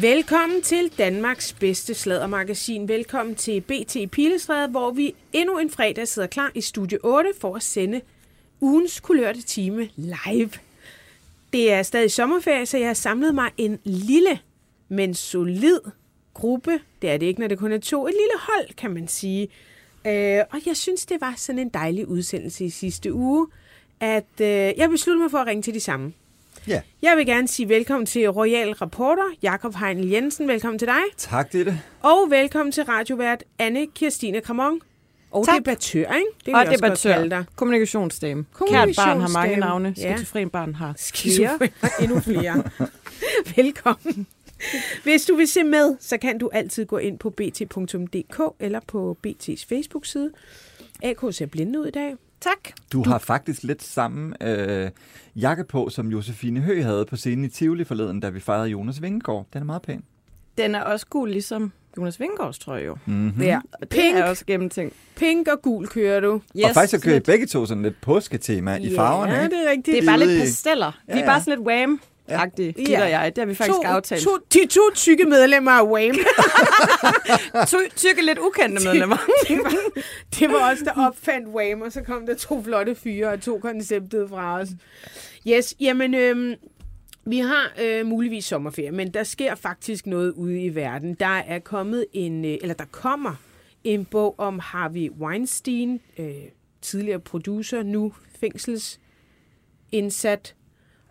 Velkommen til Danmarks bedste sladdermagasin. Velkommen til BT Pilestræde, hvor vi endnu en fredag sidder klar i Studie 8 for at sende ugens kulørte time live. Det er stadig sommerferie, så jeg har samlet mig en lille, men solid gruppe. Det er det ikke, når det kun er to. Et lille hold, kan man sige. Øh, og jeg synes, det var sådan en dejlig udsendelse i sidste uge, at øh, jeg besluttede mig for at ringe til de samme. Ja. Jeg vil gerne sige velkommen til Royal Reporter, Jakob Heinel Jensen. Velkommen til dig. Tak, Ditte. Og velkommen til radiovært Anne Kirstine Kramon. Og Tak. debattør, ikke? Det Og debattør. dig. Kommunikationsdame. Kært barn har mange navne. Ja. Skizofren barn har Skizofren endnu flere. Velkommen. Hvis du vil se med, så kan du altid gå ind på bt.dk eller på BT's Facebook-side. AK ser blinde ud i dag. Tak. Du, du har faktisk lidt samme øh, jakke på, som Josefine Høgh havde på scenen i Tivoli forleden, da vi fejrede Jonas Vingegaard. Den er meget pæn. Den er også gul, ligesom Jonas Vingegaards trøje jo. Mm-hmm. Ja. Og det Pink, er også gennemtænkt. pink og gul kører du. Yes, og faktisk så kører I begge to sådan lidt påsketema i farverne, Ja, det er rigtigt. Det er bare lidt pasteller. Vi Ja, er ja. bare sådan lidt wham-agtige, Ja. Gitte og jeg. Det har vi faktisk to, aftalt. To, de to tykke medlemmer af Wham. To, tykke lidt ukendte medlemmer. det, var, det var os, der opfandt Wham, og så kom der to flotte fyre og to konceptet fra os. Yes, jamen, øhm, vi har øh, muligvis sommerferie, men der sker faktisk noget ude i verden. Der er kommet en, øh, eller der kommer en bog om Harvey Weinstein, øh, tidligere producer, nu fængselsindsat.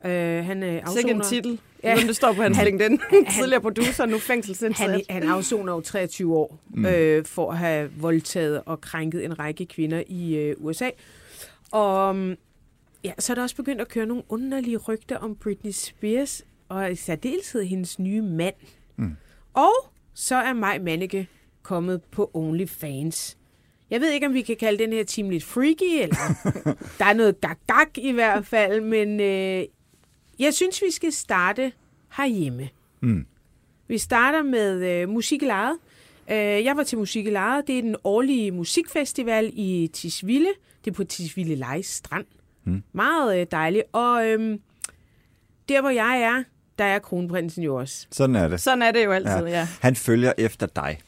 Øh, han er Sikke en afsoner. titel. Ja. Ja. det står på hans Han- LinkedIn. Tidligere producer, nu fængselsindsat. Han, han afsoner jo 23 år mm. øh, for at have voldtaget og krænket en række kvinder i øh, USA. Og um, ja, så er der også begyndt at køre nogle underlige rygter om Britney Spears, og i særdeleshed hendes nye mand. Mm. Og så er Maj Manneke kommet på OnlyFans. Jeg ved ikke, om vi kan kalde den her team lidt freaky, eller der er noget gag-gag i hvert fald, men øh, jeg synes, vi skal starte herhjemme. Mm. Vi starter med øh, Musik i Lejet. Øh, jeg var til Musik i Lejet. Det er den årlige musikfestival i Tisvilde. Det er på Tisvilde Leje Strand. Mm. Meget øh, dejligt. Og øhm, der, hvor jeg er, der er kronprinsen jo også. Sådan er det. Sådan er det jo altid, ja. ja. Han følger efter dig.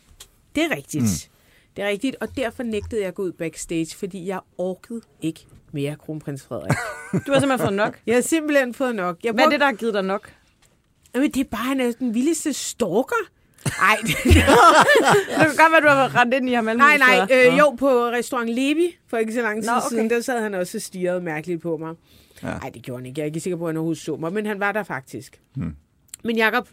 Det er rigtigt. Mm. Det er rigtigt, og derfor nægtede jeg at gå ud backstage, fordi jeg orkede ikke mere kronprins Frederik. Du har simpelthen fået nok. Jeg har simpelthen fået nok. Jeg Hvad er det, der har givet dig nok? Jamen, det er bare, han er den vildeste stalker. Ej, Det kan godt være, du har rendt ind i ham Nej, nej. Øh, jo, på restaurant Levi for ikke så lang tid Nå, okay. siden, der sad han også og stirrede mærkeligt på mig. Ja. Nej, det gjorde han ikke. Jeg er ikke sikker på, at han overhovedet så mig, men han var der faktisk. Hmm. Men Jacob,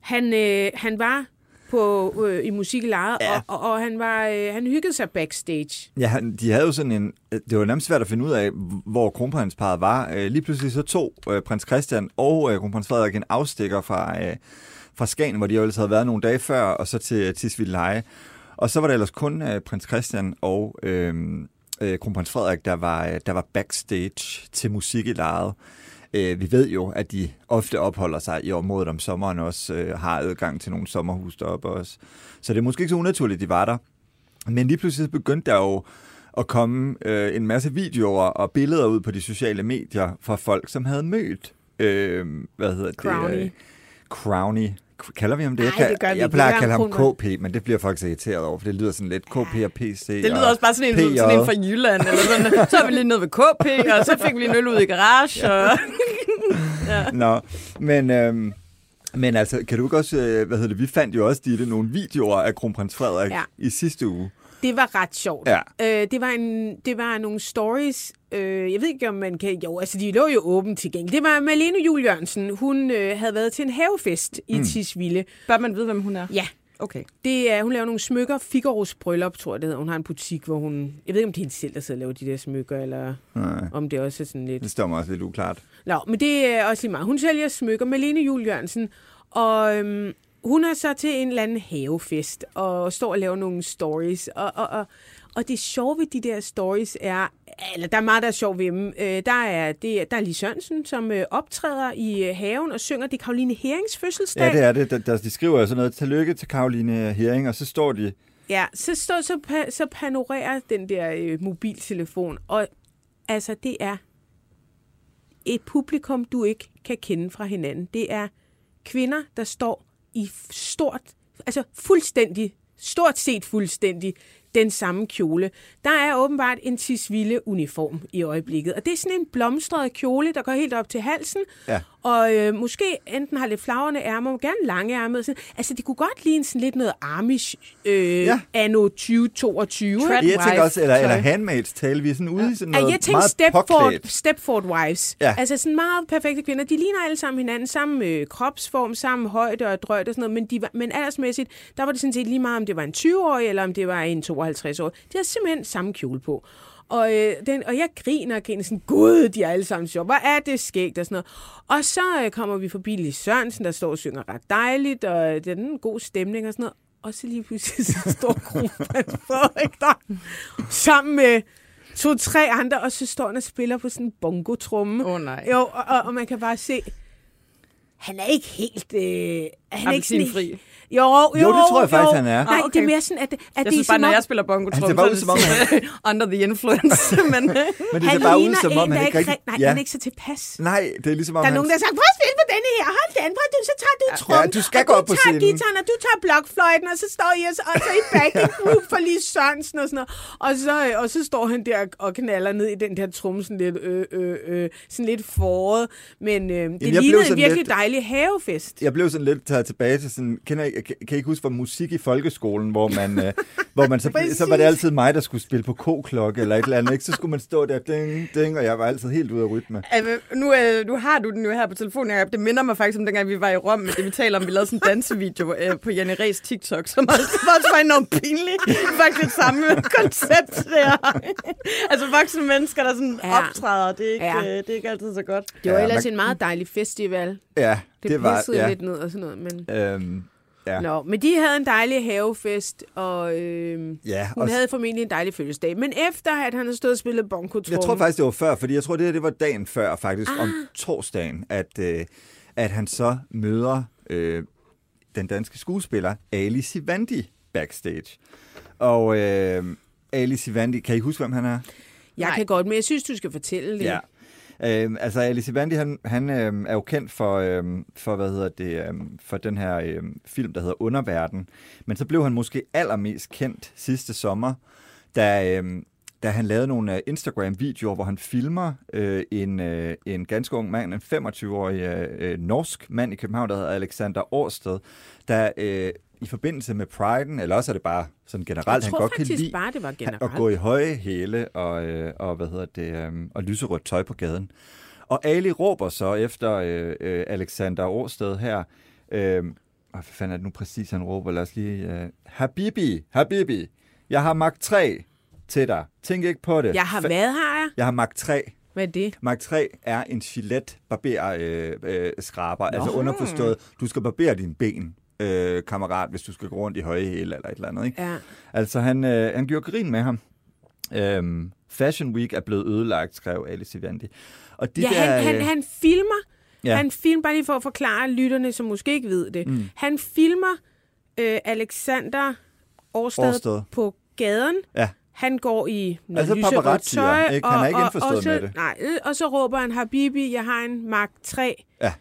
han, øh, han var på, øh, i musik i lejet, Ja. og, og, og han, var, øh, han hyggede sig backstage. Ja, han, de havde jo sådan en... Det var nærmest svært at finde ud af, hvor kronprinsparet var. Øh, lige pludselig så tog øh, prins Christian og øh, kronprins Frederik en afstikker fra, øh, fra Skagen, hvor de jo ellers havde været nogle dage før, og så til Tisvilde Leje. Og så var det ellers kun øh, prins Christian og øh, øh, kronprins Frederik, der var, øh, der var backstage til musik i lejet. Øh, vi ved jo, at de ofte opholder sig i området om sommeren også, øh, har adgang til nogle sommerhus deroppe også. Så det er måske ikke så unaturligt, de var der. Men lige pludselig begyndte der jo at komme øh, en masse videoer og billeder ud på de sociale medier fra folk, som havde mødt, øh, hvad hedder Crowny. det? Øh. Kalder vi ham det? Nej, jeg det gør vi jeg plejer at kalde ham KP, men det bliver folk så irriteret over, for det lyder sådan lidt KP og PC. Det lyder og også bare sådan en, PJ. sådan en fra Jylland. Eller sådan. Så er vi lige nede ved KP, og så fik vi lige en øl ud i garage. Og... ja. Nå, men, øhm, men altså, kan du ikke også, øh, hvad hedder det, vi fandt jo også, Ditte, nogle videoer af kronprins Frederik Ja. i sidste uge. Det var ret sjovt. Ja. Øh, det, var en, det var nogle stories. Øh, jeg ved ikke, om man kan... Jo, altså, de lå jo åbent tilgængeligt. Det var Malene Jul Jørgensen. Hun øh, havde været til en havefest i Mm. Tisvilde. Bør man vide, hvem hun er? Ja, Okay. det er, hun laver nogle smykker. Figaros Bryllup, tror jeg det hedder. Hun har en butik, hvor hun... Jeg ved ikke, om det er hende selv, der sidder og laver de der smykker, eller Nej, om det også er sådan lidt... det står mig også lidt uklart. Nå, men det er også lige meget. Hun sælger smykker. Malene Jul Jørgensen. Og øhm, hun er så til en eller anden havefest, og står og laver nogle stories. Og, og, og, og det sjove ved de der stories er, eller der er meget, der er sjovt ved dem. Øh, der, er, det, er- der er Lis Sørensen, som øh, optræder i øh, haven og synger. Det er Karoline Herings fødselsdag. Ja, det er det. Der, der, de skriver jo sådan noget, tillykke til Karoline Hering, og så står de, Ja, så, står, så, pa- så panorerer den der øh, mobiltelefon, og altså, det er et publikum, du ikke kan kende fra hinanden. Det er kvinder, der står i stort, altså fuldstændig, stort set fuldstændig den samme kjole. Der er åbenbart en tisvilde uniform i øjeblikket, og det er sådan en blomstret kjole, der går helt op til halsen, Ja og øh, måske enten har lidt flagrende ærmer, gerne lange ærmer. Sådan. Altså, det kunne godt ligne sådan lidt noget Amish øh, Ja. anno 2022. Trend Jeg tænker også, eller, eller handmaids tale, vi er sådan ude i sådan Ja, noget jeg tænkte meget Stepford, påklædt. Stepford Wives. Ja. Altså sådan meget perfekte kvinder. De ligner alle sammen hinanden. Samme øh, kropsform, samme højde og drøjt og sådan noget. Men, de var, men aldersmæssigt, der var det sådan set lige meget, om det var en 20-årig eller om det var en 52-årig. De havde simpelthen samme kjole på. Og, øh, den, og jeg griner og griner sådan, gud, de er alle sammen sjove. Hvor er det skægt og sådan noget. Og så øh, kommer vi forbi Lis Sørensen, der står og synger ret dejligt, og det er en god stemning og sådan noget. Og så lige pludselig så står kronprins Frederik der sammen med to-tre andre, og så står han og spiller på sådan en bongotrumme. Åh oh, nej. Jo, og, og, og man kan bare se, han er ikke helt... Øh, han er ikke sådan, Appelsinfri. Jo, jo, Jo, det tror jeg faktisk, han er. Nej, Ah, det okay. er mere sådan, at, at Jeg det synes er bare, når jeg spiller bongo Han ser bare ud som om, under the influence. men, Men det ser bare ud som om, han der ikke rigtig... Nej, ja. han er ikke så tilpas. Nej, det er ligesom om, Der er nogen, der har sagt, prøv at spille på denne her, hold den, prøv, du, så tager du trummen, du skal og gå du op på tager scenen." gitaren, og du tager blokfløjten, og så står I og så, og så i backing group for lige Sørensen og sådan noget. Og så, øh, og så står han der og knaller ned i den der trumme sådan lidt, øh, øh, øh, sådan lidt foråret. Men øh, det blev lignede en virkelig lidt- dejlig havefest. jeg blev sådan lidt taget tilbage til sådan, kender I, kan, kan I ikke huske fra musik i folkeskolen, hvor man, øh, hvor man så, så var det altid mig, der skulle spille på k-klokke eller et eller andet, ikke? Så skulle man stå der, ding, ding, og jeg var altid helt ude af rytme. Altså, nu, øh, nu har du den jo her på telefonen, Jacob. Det minder mig faktisk om dengang, vi var i Rom, med det vi taler om. Vi lavede sådan en dansevideo øh, på Janne Ræs TikTok, som også, også var enormt pinlig. Det faktisk det samme koncept der. altså voksne mennesker, der sådan Ja. optræder, det er, ikke, Ja. øh, det er ikke altid så godt. Det var Ja, ellers man- en meget dejlig festival. Ja, Det, det, var... Ja, lidt ned og sådan noget. Men... øhm, ja. Nå, men de havde en dejlig havefest, og øh, ja, hun og havde formentlig en dejlig fødselsdag. Men efter at han havde stået og spillet bongo Jeg tror faktisk, det var før, fordi jeg tror, det her det var dagen før, faktisk, ah. om torsdagen, at, øh, at han så møder øh, den danske skuespiller Ali Sivandi backstage. Og øh, Ali Sivandi, kan I huske, hvem han er? Jeg Nej. kan godt, men jeg synes, du skal fortælle det. Ja. Øh, altså Alice Sivandi, han, han øh, er jo kendt for, øh, for, hvad hedder det, øh, for den her øh, film, der hedder Underverden. Men så blev han måske allermest kendt sidste sommer, da, øh, da han lavede nogle øh, Instagram-videoer, hvor han filmer øh, en, øh, en ganske ung mand, en 25-årig øh, øh, norsk mand i København, der hedder Alexander Årsted, der øh, i forbindelse med Priden, eller også er det bare sådan generelt, han godt kan lide, bare, det var generelt. at gå i høje hæle og, øh, og, hvad hedder det, øh, og lyserødt tøj på gaden. Og Ali råber så efter øh, øh, Alexander Årsted her, øh, hvad fanden er det nu præcis, han råber? Lad os lige... Øh, Habibi, Habibi, jeg har Mark 3 til dig. Tænk ikke på det. Jeg har Fa- hvad, har jeg? Jeg har Mark 3. Hvad er det? Mark 3 er en filet barber øh, øh, skraber, altså underforstået, du skal barbere dine ben, øh, kammerat, hvis du skal gå rundt i høje hæle eller et eller andet. Ikke? Ja. Altså, han, øh, han gjorde grin med ham. Øhm, Fashion Week er blevet ødelagt, skrev Alice Ivandi. Og de ja, der, han, han, øh, han filmer, Ja. han filmer, bare lige for at forklare lytterne, som måske ikke ved det. Mm. Han filmer øh, Alexander Årsted, Årsted. på gaden. Ja. Han går i noget Altså paparazzier, tøj. ikke? Han er ikke og, indforstået og, så, med det. Nej, øh, og så råber han, Habibi, jeg har en Mark 3. Ja.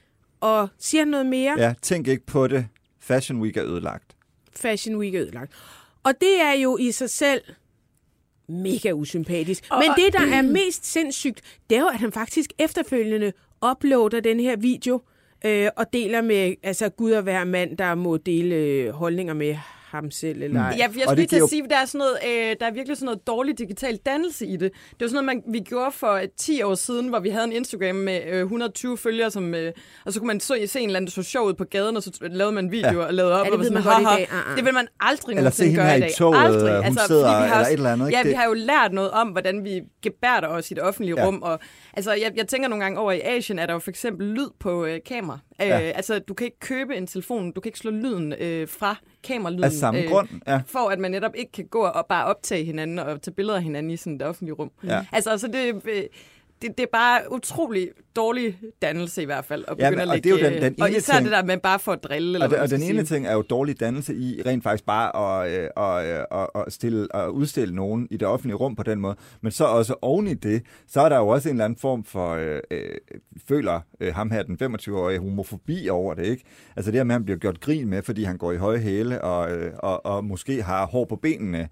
Og siger han noget mere? Ja, tænk ikke på det. Fashion Week er ødelagt. Fashion Week er ødelagt. Og det er jo i sig selv mega usympatisk. Og- Men det, der er mest sindssygt, det er jo, at han faktisk efterfølgende uploader den her video øh, og deler med altså Gud og hver mand, der må dele øh, holdninger med ham selv. Eller Mm. ej. Ja, jeg skulle til at sige, at der er, sådan noget, øh, der er virkelig sådan noget dårlig digital dannelse i det. Det var sådan noget, man, vi gjorde for øh, 10 år siden, hvor vi havde en Instagram med øh, 120 følgere, som, øh, og så kunne man så, se en eller anden, der så sjov ud på gaden, og så lavede man en video Ja. og lavede op. Ja, det og sådan, man godt i dag. Ah, ah. Det vil man aldrig Eller se gøre her i dag. toget, aldrig. øh, hun Altså, sidder, vi har eller også, et eller andet, ikke? Ja, vi har jo lært noget om, hvordan vi gebærder os i det offentlige Ja. rum. Og, altså, jeg, jeg tænker nogle gange over i Asien, er der jo for eksempel lyd på øh, kamera. Øh, Ja. Altså, du kan ikke købe en telefon, du kan ikke slå lyden øh, fra kameralyden. Af samme øh, grund, ja. for at man netop ikke kan gå og bare optage hinanden og tage billeder af hinanden i sådan et offentligt rum. Ja. Altså, så det, øh, det, det er bare utrolig dårlig dannelse i hvert fald. At Ja, men- at og det er jo lægge, den- den øh, og især ting- det der med bare for at drille. Eller Og, det, man og den ene sige. ting er jo dårlig dannelse i rent faktisk bare at, øh, og, øh, og, og, stille, og udstille nogen i det offentlige rum på den måde. Men så også oven i det, så er der jo også en eller anden form for, øh, øh, føler øh, ham her, den 25-årige, homofobi over det, ikke? Altså det her med, at han bliver gjort grin med, fordi han går i høje hæle og, øh, og, og måske har hår på benene.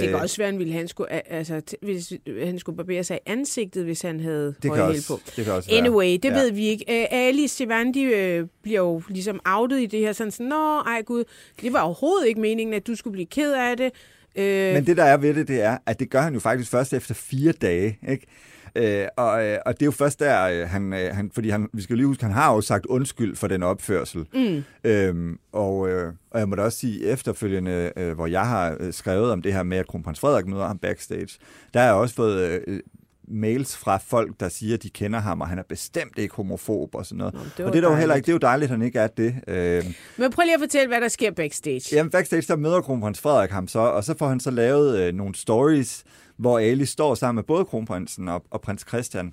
Det kan Øh, også være, at han, ville, han, skulle, altså, hvis han skulle barbere sig i ansigtet, hvis han havde det også, på. det kan også være. Anyway, det Ja. ved vi ikke. Uh, Ali Sivandi øh, bliver jo ligesom outet i det her, sådan sådan, nå, ej gud, det var overhovedet ikke meningen, at du skulle blive ked af det. Øh, Men det, der er ved det, det er, at det gør han jo faktisk først efter fire dage, ikke? Øh, og, øh, og det er jo først der, øh, han, øh, han, fordi han, vi skal jo lige huske, han har jo sagt undskyld for den opførsel. Mm. Øhm, og, øh, og jeg må da også sige, efterfølgende, øh, hvor jeg har skrevet om det her med, at kronprins Frederik møder ham backstage, der har jeg også fået øh, mails fra folk, der siger, at de kender ham, og han er bestemt ikke homofob og sådan noget. Nå, det og det er der jo heller ikke. Det er jo dejligt, at han ikke er det. Øh, Men prøv lige at fortælle, hvad der sker backstage. Jamen backstage, der møder kronprins Frederik ham så, og så får han så lavet øh, nogle stories, hvor Ali står sammen med både kronprinsen og, og prins Christian.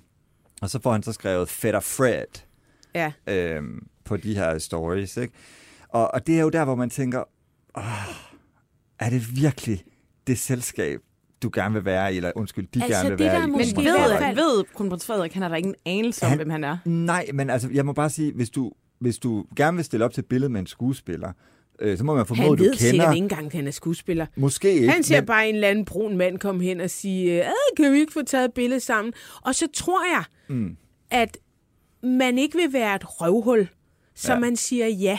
Og så får han så skrevet Fætter Fred Ja. øh, på de her stories. Ikke? Og, og det er jo der, hvor man tænker, Åh, er det virkelig det selskab, du gerne vil være i, eller undskyld, de Altså, gerne vil det være der i? Men ved, fald- ved kronprins Frederik, han har da ingen anelse om, Han- hvem han er. Nej, men altså, jeg må bare sige, hvis du, hvis du gerne vil stille op til et billede med en skuespiller, øh, så må man formode, Han du ved kender... sikkert ikke engang, at han er skuespiller. Måske ikke, Han ser men, bare en eller anden brun mand komme hen og sige, "Øh, kan vi ikke få taget et billede sammen? Og så tror jeg, Mm. at man ikke vil være et røvhul, så Ja. man siger ja.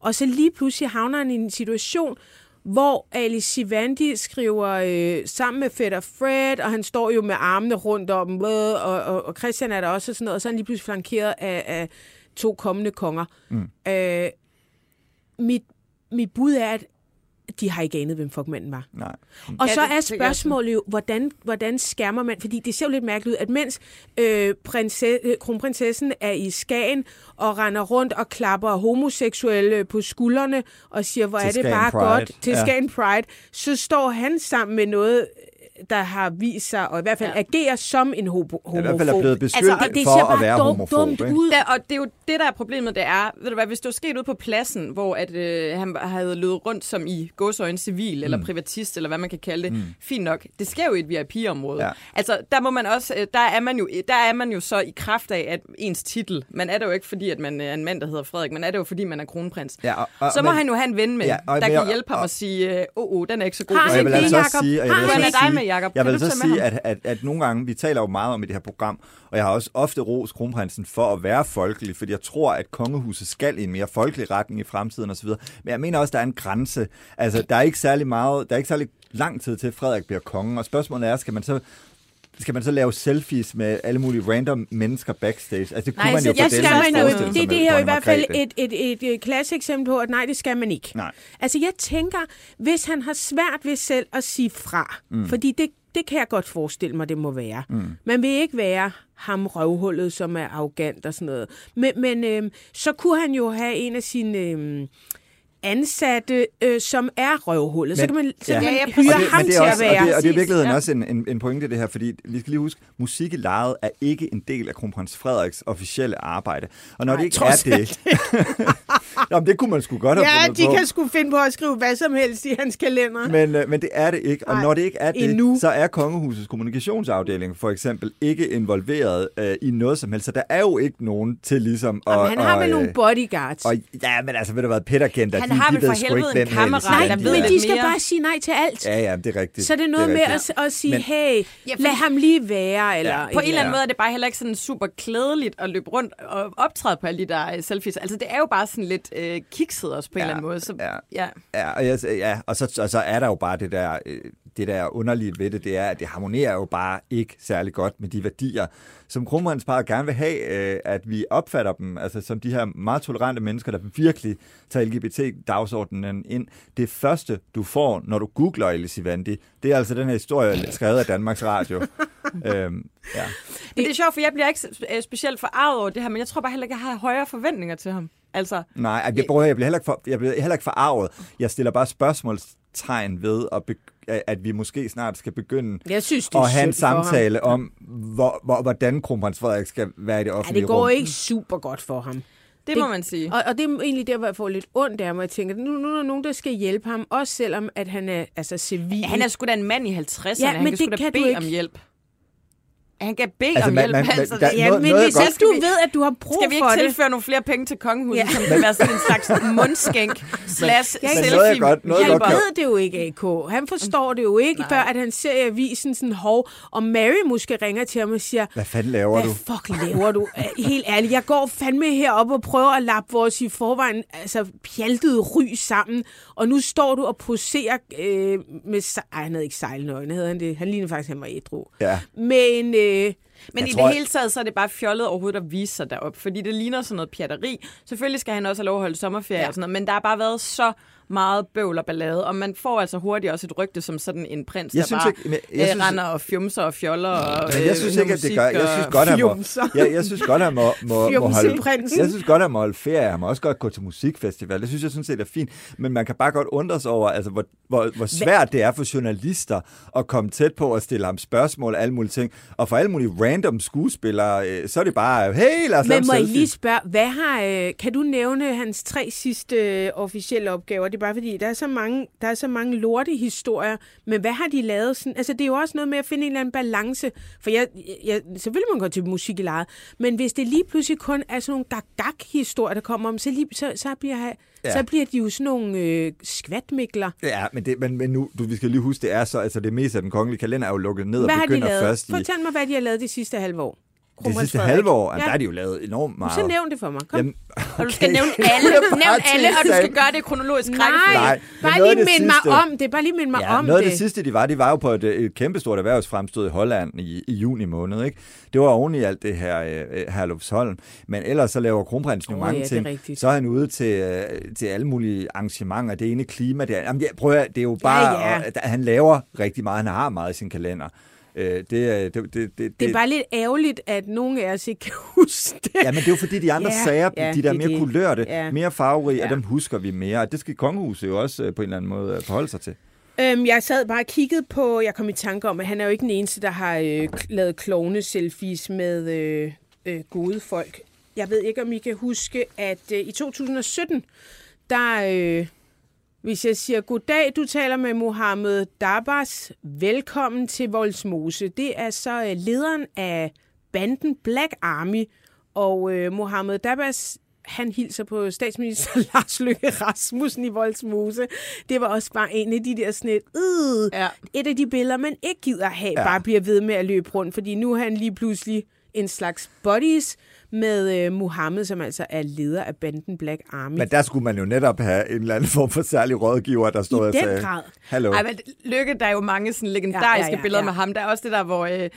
Og så lige pludselig havner han i en situation, hvor Alice Sivandi skriver øh, sammen med Fætter Fred, og han står jo med armene rundt om, øh, og, og, og Christian er der også og sådan noget, og så er han lige pludselig flankeret af, af to kommende konger. Mm. Øh, mit, mit bud er, at de har ikke anet, hvem fuck manden var. Nej. Og Ja, så det er spørgsmålet jo, hvordan, hvordan skærmer man, fordi det ser jo lidt mærkeligt ud, at mens øh, prinse, øh, kronprinsessen er i Skagen og render rundt og klapper homoseksuelle på skuldrene og siger, hvor Til er det Skagen bare Pride. godt til Ja. Skagen Pride, så står han sammen med noget, der har vist sig, og i hvert fald Ja. ja. agerer som en homo- homofob. I hvert fald er blevet beskyldt Altså, det, det for at bare være dum, homofob. dumt ikke? ud. Der, og det er jo det, der er problemet, det er, ved du hvad, hvis det var sket ude på pladsen, hvor at, øh, han havde løbet rundt som i godsøjne civil, mm. eller privatist, eller hvad man kan kalde det, mm. fint nok. Det sker jo i et VIP-område. Ja. Altså, der må man også, øh, der er man, jo, der er man jo så i kraft af at ens titel. Man er det jo ikke, fordi at man er en mand, der hedder Frederik, man er det jo, fordi man er kronprins. Ja, og, og, Så må men- han jo have en ven med, Ja, ja, og- der men kan hjælpe ham og- og sige, øh, åh, oh, den er ikke så god. Har Og han altså det, også Jacob? og Har vil han altså er dig med, Jacob? jeg vil så sige, at, at, at nogle gange, vi taler jo meget om i det her program, og jeg har også ofte ros kronprinsen for at være folkelig, fordi jeg tror, at kongehuset skal i en mere folkelig retning i fremtiden osv. Men jeg mener også, der er en grænse. Altså, der er ikke særlig meget, der er ikke særlig lang tid til, at Frederik bliver konge, og spørgsmålet er, skal man så skal man så lave selfies med alle mulige random mennesker backstage? Altså, det kunne Nej, man jo jeg skal man jo- det, det med her er i hvert fald et, et, et, et klassisk eksempel på, at nej, det skal man ikke. Nej. Altså, jeg tænker, hvis han har svært ved selv at sige fra, mm. fordi det, det kan jeg godt forestille mig, det må være. Mm. Man vil ikke være ham røvhullet, som er arrogant og sådan noget. Men, men øhm, så kunne han jo have en af sine øhm, ansatte, øh, som er røvhullet. Så Men- kan man, så ja. kan man hyre. Og det, ham det til er at også, være. Og det, og det er i virkeligheden ja. også en, en, en pointe, det her, fordi vi skal lige huske, musik i lejet er ikke en del af kronprins Frederiks officielle arbejde. Og når Nej, det ikke er det... Nå, men det kunne man sgu godt have Ja, de på. kan sgu finde på at skrive hvad som helst i hans kalender. Men, øh, men det er det ikke, og Nej, når det ikke er det, endnu. så er kongehusets kommunikationsafdeling for eksempel ikke involveret øh, i noget som helst. Så der er jo ikke nogen til ligesom at... Jamen, han har og, vel nogle øh, bodyguards. og, ja, men altså, ved du hvad, Peter kendte, Han de, har de vel for helvede en kammerat, der er. ved men de skal mere. bare sige nej til alt. Ja, ja, det er rigtigt. Så er det noget er med at, at sige, Men- hey, Ja, lad ham lige være. Eller Ja. På en eller anden måde er det bare heller ikke sådan super klædeligt at løbe rundt og optræde på alle de der øh, selfies. Altså, det er jo bare sådan lidt øh, kikset også på en Ja, eller anden måde. Så, ja. ja. Ja, og, jeg, ja, og, så, og så er der jo bare det der, øh, det der underlige ved det, det er, at det harmonerer jo bare ikke særlig godt med de værdier, som kronprinsparet gerne vil have, øh, at vi opfatter dem, altså som de her meget tolerante mennesker, der virkelig tager LGBT-dagsordenen ind. Det første, du får, når du googler Elisivandi, det er altså den her historie, skrevet af Danmarks Radio. øhm, ja. Men det er sjovt, for jeg bliver ikke øh, specielt forarvet over det her, men jeg tror bare heller ikke, jeg har højere forventninger til ham. Altså, Nej, jeg, jeg, jeg, bliver heller ikke for, jeg bliver heller ikke forarvet. Jeg stiller bare spørgsmål tegn ved, at, be, at vi måske snart skal begynde Jeg synes, det at have en ham. samtale om, hvor, hvor, hvordan kronprins Frederik skal være i det Ja, offentlige det går rum. ikke super godt for ham. Det må man sige. Og, og det er egentlig der, hvor jeg får lidt ondt af mig. Jeg tænker, nu, nu er der nogen, der skal hjælpe ham, også selvom at han er altså, civil. Han er sgu da en mand i 50'erne. Ja, han men kan sgu det da kan du bede ikke. om hjælp. Han kan bede Altså, om man- hjælp. man- altså, der- det- Ja, noget- men noget hvis godt- du ved, at du har brug skal vi for ikke det... tilføre nogle flere penge til kongehuset, Ja. som kan være sådan en slags mundskænk slash Men selfie noget, godt- noget, han godt ved det jo ikke, AK. Han forstår det jo ikke, Nej. før at han ser i avisen sådan, hov, og Mary måske ringer til ham og siger, Hvad fanden laver hvad du? fuck laver du? Helt ærligt, jeg går fandme herop og prøver at lappe vores i forvejen altså, pjaltede ry sammen, og nu står du og poserer øh, med... Ej, han havde ikke sejlnøgne, havde han det? Han lignede faktisk, at han var ædru. Ja. Men øh, Men Jeg i tror, det hele taget, så er det bare fjollet overhovedet at vise sig derop, fordi det ligner sådan noget pjatteri. Selvfølgelig skal han også have lov at holde sommerferie ja. og sådan noget, men der har bare været så meget bøvl og ballade, og man får altså hurtigt også et rygte som sådan en prins, Jeg der synes bare ikke- men jeg øh, synes- render og fjumser og fjoller og Men jeg synes øh, ikke, at det gør. Jeg synes godt, at han må, jeg, jeg synes godt, at han må, må, må holde, jeg synes godt, at han må holde ferie. Han må også godt gå til musikfestival. Det synes jeg sådan set er fint. Men man kan bare godt undre sig over, altså, hvor, hvor, hvor svært det er for journalister at komme tæt på og stille ham spørgsmål og alle mulige ting. Og for alle mulige random skuespillere, øh, så er det bare, hey, lad os Men en må jeg lige spørge, hvad har, øh, kan du nævne hans tre sidste øh, officielle opgaver? Det bare fordi, der er så mange, der er så mange lorte historier, men hvad har de lavet? Sådan, altså, det er jo også noget med at finde en eller anden balance, for jeg, jeg, selvfølgelig må man gå til musik i lejet, men hvis det lige pludselig kun er sådan nogle gag-gag-historier, der kommer om, så, lige, så, så, bliver, Ja. så bliver de jo sådan nogle øh, skvatmikler. Ja, men, det, men, men nu, du, vi skal lige huske, det er så, altså det meste af den kongelige kalender er jo lukket ned Hvad og har de begynder lavet? først i Fortæl mig, hvad de har lavet de sidste halve år. Det sidste halve år. Ja. Der er de jo lavet enormt meget. Så nævn det for mig. Kom. Jamen, Og du skal okay. nævne alle, nævn alle, og du skal gøre det kronologisk Nej. Nej, bare lige det mind mig sidste- om det. Bare lige mind mig Ja, om noget det. af det sidste, de var, de var jo på et, et kæmpestort erhvervsfremstød i Holland i, i juni måned. Ikke? Det var oven i alt det her øh, Herlufsholm. Men ellers så laver kronprinsen jo Åh, mange ja, ting. rigtigt. Så er han ude til, øh, til alle mulige arrangementer. Det ene klima, det er, jamen, ja, prøv at, det er jo bare, Ja, ja. Og, at han laver rigtig meget. Han har meget i sin kalender. Øh, det, er- det, det, det, Det er bare lidt ærgerligt, at nogen af os ikke kan huske det. Ja, men det er jo fordi, de andre Ja, sager, ja, de der er mere det. kulørte, Ja. mere farverige, Ja. og dem husker vi mere. Og det skal kongehuset jo også øh, på en eller anden måde øh, forholde sig til. Øhm, jeg sad bare og kiggede på, jeg kom i tanke om, at han er jo ikke den eneste, der har øh, lavet klovne-selfies med øh, øh, gode folk. Jeg ved ikke, om I kan huske, at øh, i 2017, der, øh, hvis jeg siger, goddag, du taler med Mohammed Dabas, velkommen til Voldsmose. Det er så øh, lederen af banden Black Army, og øh, Mohammed Dabas, han hilser på statsminister Lars Løkke Rasmussen i Voldsmose. Det var også bare en af de der sådan et, øh, Ja. et af de billeder, man ikke gider have, Ja. ja. bare bliver ved med at løbe rundt, fordi nu er han lige pludselig en slags buddies med øh, Mohammed, som altså er leder af banden Black Army. Men der skulle man jo netop have en eller anden form for særlig rådgiver, der stod I og den sagde, grad. hallo. Ej, men Lykke, der er jo mange sådan legendariske Ja, ja, ja, ja, billeder ja. med ham. Der er også det der, hvor øh, øh,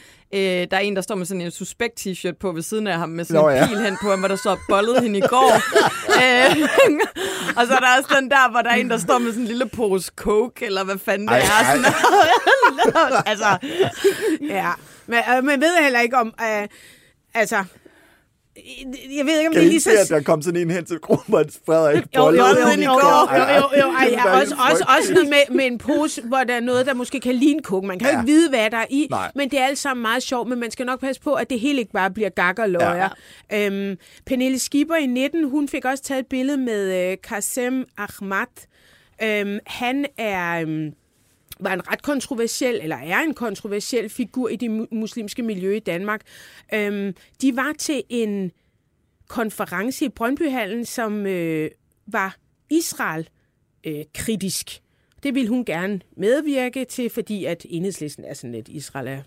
der er en, der står med sådan en suspekt t-shirt på ved siden af ham, med sådan Nå, en ja. pil hen på ham, hvor der står bollet hende i går. øh, og så er der også den der, hvor der er en, der står med sådan en lille pose coke, eller hvad fanden det Ej, er. ej. Sådan, altså, Ja, men øh, man ved heller ikke om... Øh, altså, jeg ved ikke, om Kan det er lige se, at så... der kom sådan en hen til kronprins Frederik? Jo, jo, jo, jo, jo, jo, også, også, også noget med, med en pose, hvor der er noget, der måske kan ligne coke. Man kan jo Ja. ikke vide, hvad der er i, Nej. men det er alt sammen meget sjovt, men man skal nok passe på, at det hele ikke bare bliver gak og løjer. Ja. Øhm, Pernille Skipper i 19, hun fik også taget et billede med øh, Qasem Ahmad. Øhm, han er... Øhm, var en ret kontroversiel, eller er en kontroversiel figur i det muslimske miljø i Danmark. Øhm, de var til en konference i Brøndbyhallen, som øh, var Israel-kritisk. Øh, det ville hun gerne medvirke til, fordi at enhedslisten er sådan lidt, Israel er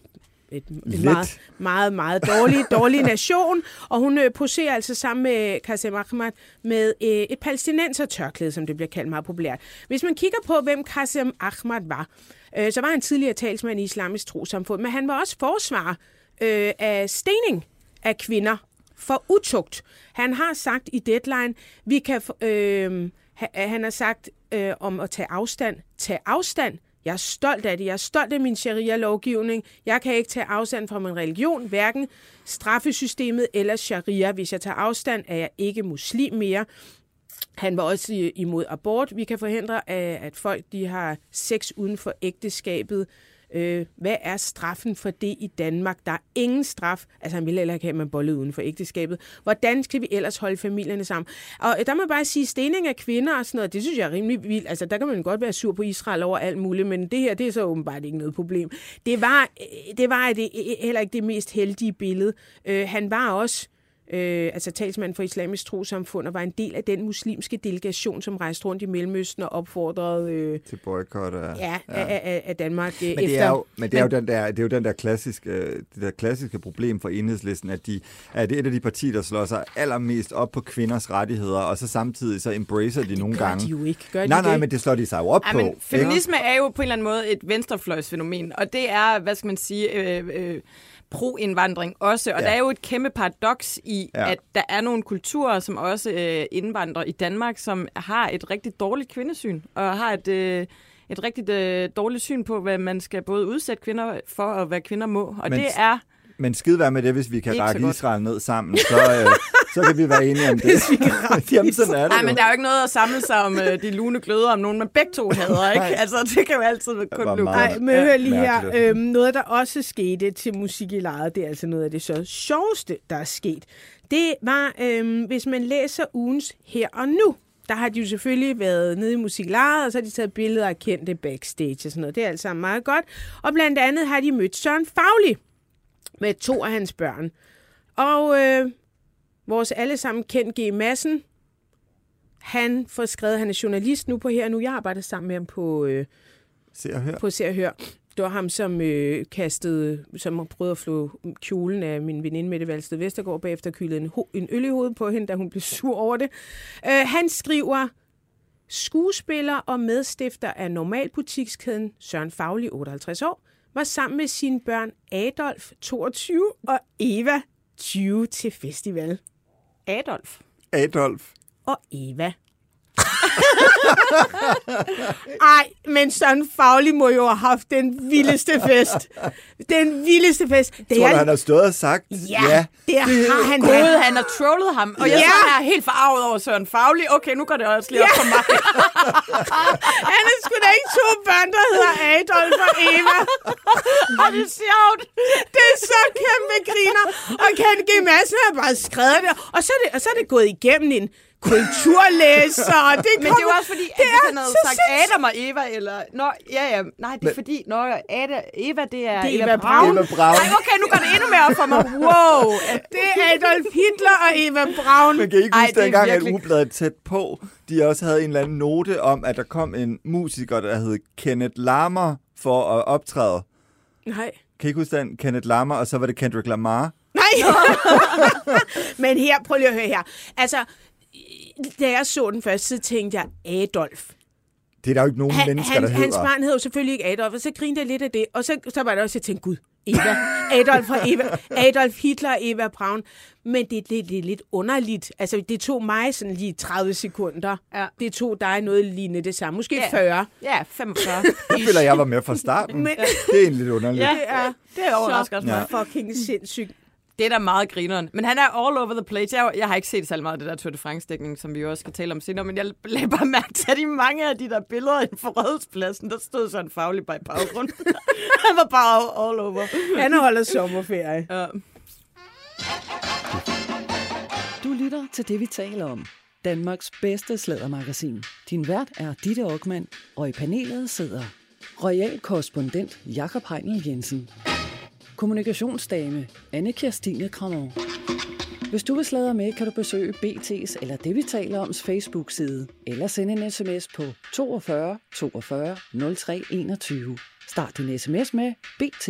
et, en Lidt. meget, meget, meget dårlig, dårlig nation. Og hun øh, poserer altså sammen med Qasem Ahmad med øh, et palæstinenser-tørklæde, som det bliver kaldt meget populært. Hvis man kigger på, hvem Qasem Ahmad var, øh, så var han tidligere talsmand i islamisk trosamfund, men han var også forsvar øh, af stening af kvinder for utugt. Han har sagt i Deadline, vi kan, øh, ha- han har sagt øh, om at tage afstand. Tag afstand. Jeg er stolt af det. Jeg er stolt af min sharia-lovgivning. Jeg kan ikke tage afstand fra min religion, hverken straffesystemet eller sharia. Hvis jeg tager afstand, er jeg ikke muslim mere. Han var også imod abort. Vi kan forhindre, at at folk de har sex uden for ægteskabet. Øh, hvad er straffen for det i Danmark? Der er ingen straf. Altså, han ville heller ikke have, at man bollede uden for ægteskabet. Hvordan skal vi ellers holde familierne sammen? Og øh, der må jeg bare sige, stening af kvinder og sådan noget, det synes jeg er rimelig vildt. Altså, der kan man godt være sur på Israel over alt muligt, men det her, det er så åbenbart ikke noget problem. Det var, øh, det var det, øh, heller ikke det mest heldige billede. Øh, han var også øh, altså talsmand for islamisk trosamfund, og var en del af den muslimske delegation, som rejste rundt i Mellemøsten og opfordrede øh, Til boykot af... ja, ja. Af, af, af Danmark øh, Men efter. det er jo, men det er jo den der, det er jo den der klassiske, det der klassiske problem for enhedslisten, at de er det et af de partier, der slår sig allermest op på kvinders rettigheder, og så samtidig så embracer de nogle gør gange. de jo ikke. Gør de nej, nej, det? men det slår de sig jo op Ja, på. men ikke? feminisme er jo på en eller anden måde et venstrefløjsfænomen, og det er, hvad skal man sige, øh, øh, pro-indvandring også. Og Ja. der er jo et kæmpe paradoks i, ja. at der er nogle kulturer, som også øh, indvandrer i Danmark, som har et rigtig dårligt kvindesyn, og har et... Øh, et rigtig øh, dårligt syn på, hvad man skal både udsætte kvinder for, og hvad kvinder må. Og Men- det er... Men skide være med det, hvis vi kan Ikke. Israel ned sammen, så, øh, så kan vi være enige om det. Jamen, sådan er det Nej, jo. men der er jo ikke noget at samle sig om øh, de lune gløder, om nogen man begge to hader, ikke? Altså, det kan jo altid kun blive Nej, men hør lige her. Øhm, noget, der også skete til musik i lejet, det er altså noget af det så sjoveste, der er sket. Det var, øhm, hvis man læser ugens her og nu, der har de jo selvfølgelig været nede i musiklejet, og så har de taget billeder af kendte backstage og sådan noget. Det er alt sammen meget godt. Og blandt andet har de mødt Søren Fagli med to af hans børn. Og øh, vores allesammen kendt G. Madsen, han får skrevet, han er journalist nu på her nu. Jeg arbejder sammen med ham på... Øh, Se og hør. på Se og Hør. Det var ham, som øh, kastede, som prøvede at flå kjolen af min veninde Mette Valsted Vestergaard, bagefter kyldede en, en øl i hovedet på hende, da hun blev sur over det. Øh, han skriver, skuespiller og medstifter af normalbutikskæden Søren Fagli, 58 år, var sammen med sine børn Adolf, 22, og Eva, 20 til festival. Adolf. Adolf. Og Eva. Ej, men Søren Fagli må jo have haft den vildeste fest. Den vildeste fest. Det Tror du, er, han har stået og sagt, ja, ja det har han Gud, da. han har trollet ham. Og jeg Ja. ja. er helt forarvet over Søren Fagli. Okay, nu går det også lige op for mig. Han er sgu da ikke to børn, der hedder Adolf og Eva. Og det er sjovt. Det er så kæmpe griner. Og Kent G. Madsen har bare skrevet det. Og så er det, og så er det gået igennem en kulturlæser. Det Men det er jo også fordi, at det hvis er han havde så sagt sindssygt. Adam og Eva, eller... Nå, ja, ja. Nej, det er Men- fordi... Nå, Ada, Eva, det er, Det er Eva Braun. Eva Braun. Nej, okay, nu går det endnu mere op for mig. Wow. Det er Adolf Hitler og Eva Braun. Men kan I ikke Ej, huske, det er dengang, at virkelig- Ugebladet tæt på, de også havde en eller anden note om, at der kom en musiker, der hed Kenneth Lamar for at optræde. Nej. Kan I ikke huske den? Kenneth Lamar, og så var det Kendrick Lamar. Nej! Men her, prøv lige at høre her. Altså, da jeg så den først, så tænkte jeg, Adolf. Det er der jo ikke nogen Han, mennesker, han, der hans hedder. barn hed jo selvfølgelig ikke Adolf, og så grinede jeg lidt af det. Og så, så var det også, jeg tænkte, gud, Eva. Adolf, og Eva, Adolf Hitler og Eva Braun. Men det, det, det er lidt underligt. Altså, det tog mig sådan lige 30 sekunder. Ja. Det tog dig noget lignende det samme. Måske Ja. 40. Ja, 45. Jeg føler, jeg var med fra starten. Men- Det er egentlig lidt underligt. Ja, Det er det er overrasker også mig. Ja. fucking sindssygt. Det er da meget grineren. Men han er all over the place. Jeg, jeg har ikke set særlig meget af det der Tour de France-dækning, som vi jo også skal tale om senere, men jeg lagde bare mærke til, at i mange af de der billeder inden for rådspladsen, der stod sådan en faglig bare i baggrunden. han var bare all over. Han holder sommerferie. Ja. Du lytter til det, vi taler om. Danmarks bedste slædermagasin. Din vært er Ditte Aukmann, og i panelet sidder Royal korrespondent Jakob Heinel Jensen. Kommunikationsdame Anne Kirstine Kramov. Hvis du vil sladre med, kan du besøge BT's eller det, vi taler om, Facebook-side, eller sende en sms på 42 42 03 21. Start din sms med BT.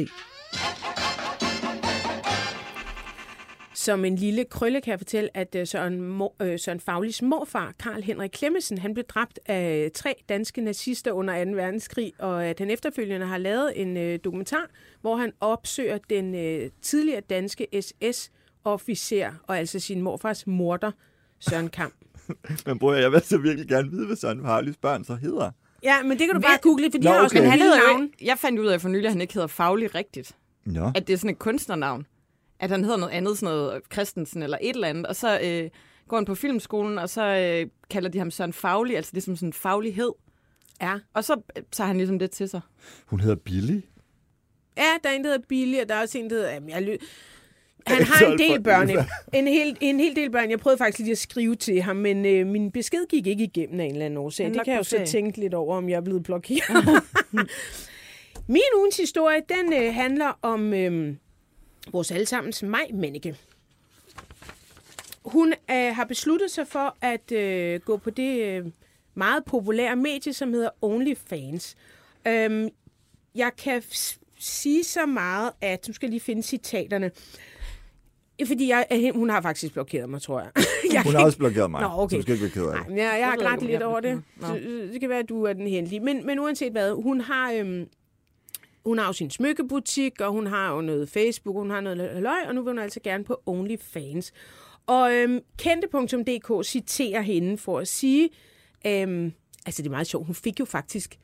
Som en lille krølle kan jeg fortælle, at øh, Søren, Mor, øh, Søren Faglis morfar, Karl Henrik Klemmesen, han blev dræbt af tre danske nazister under 2. verdenskrig, og at han efterfølgende har lavet en øh, dokumentar, hvor han opsøger den øh, tidligere danske SS-officer, og altså sin morfars morter, Søren Kamp. Men bror, jeg vil så virkelig gerne vide, hvad Søren Harlis børn så hedder. Ja, men det kan du bare google, for de Nå, har også okay. nogle Men han hedder jo jeg fandt ud af for nylig, at han ikke hedder Faglig rigtigt. Nå. At det er sådan et kunstnernavn. At han hedder noget andet, sådan noget Christensen eller et eller andet. Og så øh, går han på filmskolen, og så øh, kalder de ham Søren Faglig, altså det er som sådan en faglighed. Ja. Og så øh, tager han ligesom det til sig. Hun hedder Billy. Ja, der er en, der hedder Billy, og der er også en, der hedder... Jamen, jeg lø- han har en del børn. En hel, en hel del børn. Jeg prøvede faktisk lige at skrive til ham, men øh, min besked gik ikke igennem af en eller anden årsag. Han Det kan jeg jo så tænke lidt over, om jeg er blevet blokeret. min ugens historie, den øh, handler om øh, vores allesammens Maj Menneke. Hun øh, har besluttet sig for at øh, gå på det øh, meget populære medie, som hedder OnlyFans. Øhm, jeg kan sige så meget, at... Nu skal jeg lige finde citaterne. Fordi jeg, øh, hun har faktisk blokeret mig, tror jeg. jeg Hun har også blokeret mig, Nå, okay. så du skal ikke være ked af Nej, det. jeg, jeg, har grædt lidt over det. øh, det kan være, at du er den heldige. Men, men uanset hvad, hun har, øhm, hun har jo sin smykkebutik, og hun har jo noget Facebook, hun har noget løg, og nu vil hun altså gerne på OnlyFans. Og øhm, kendte.dk citerer hende for at sige, øhm, altså det er meget sjovt, hun fik jo faktisk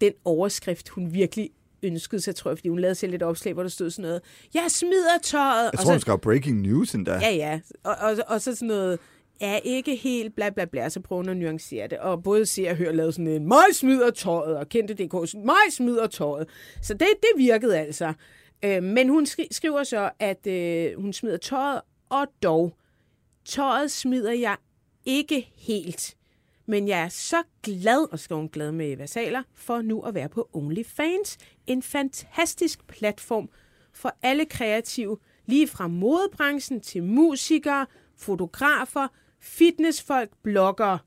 den overskrift, hun virkelig ønskede sig, tror jeg, fordi hun lavede selv et opslag, hvor der stod sådan noget, jeg smider tøjet. Jeg og tror, så, hun skrev breaking news endda. Ja, ja. Og, og, og så sådan noget, er ikke helt bla bla bla, så prøver hun at nuancere det. Og både se og høre lavede sådan en, mig smider tøjet, og kendte DK, mig smider tøjet. Så det, det virkede altså. Øh, men hun skri- skriver så, at øh, hun smider tøjet, og dog, tøjet smider jeg ikke helt. Men jeg er så glad, og skal hun glad med versaler, for nu at være på OnlyFans. En fantastisk platform for alle kreative, lige fra modebranchen til musikere, fotografer, fitnessfolk, bloggere.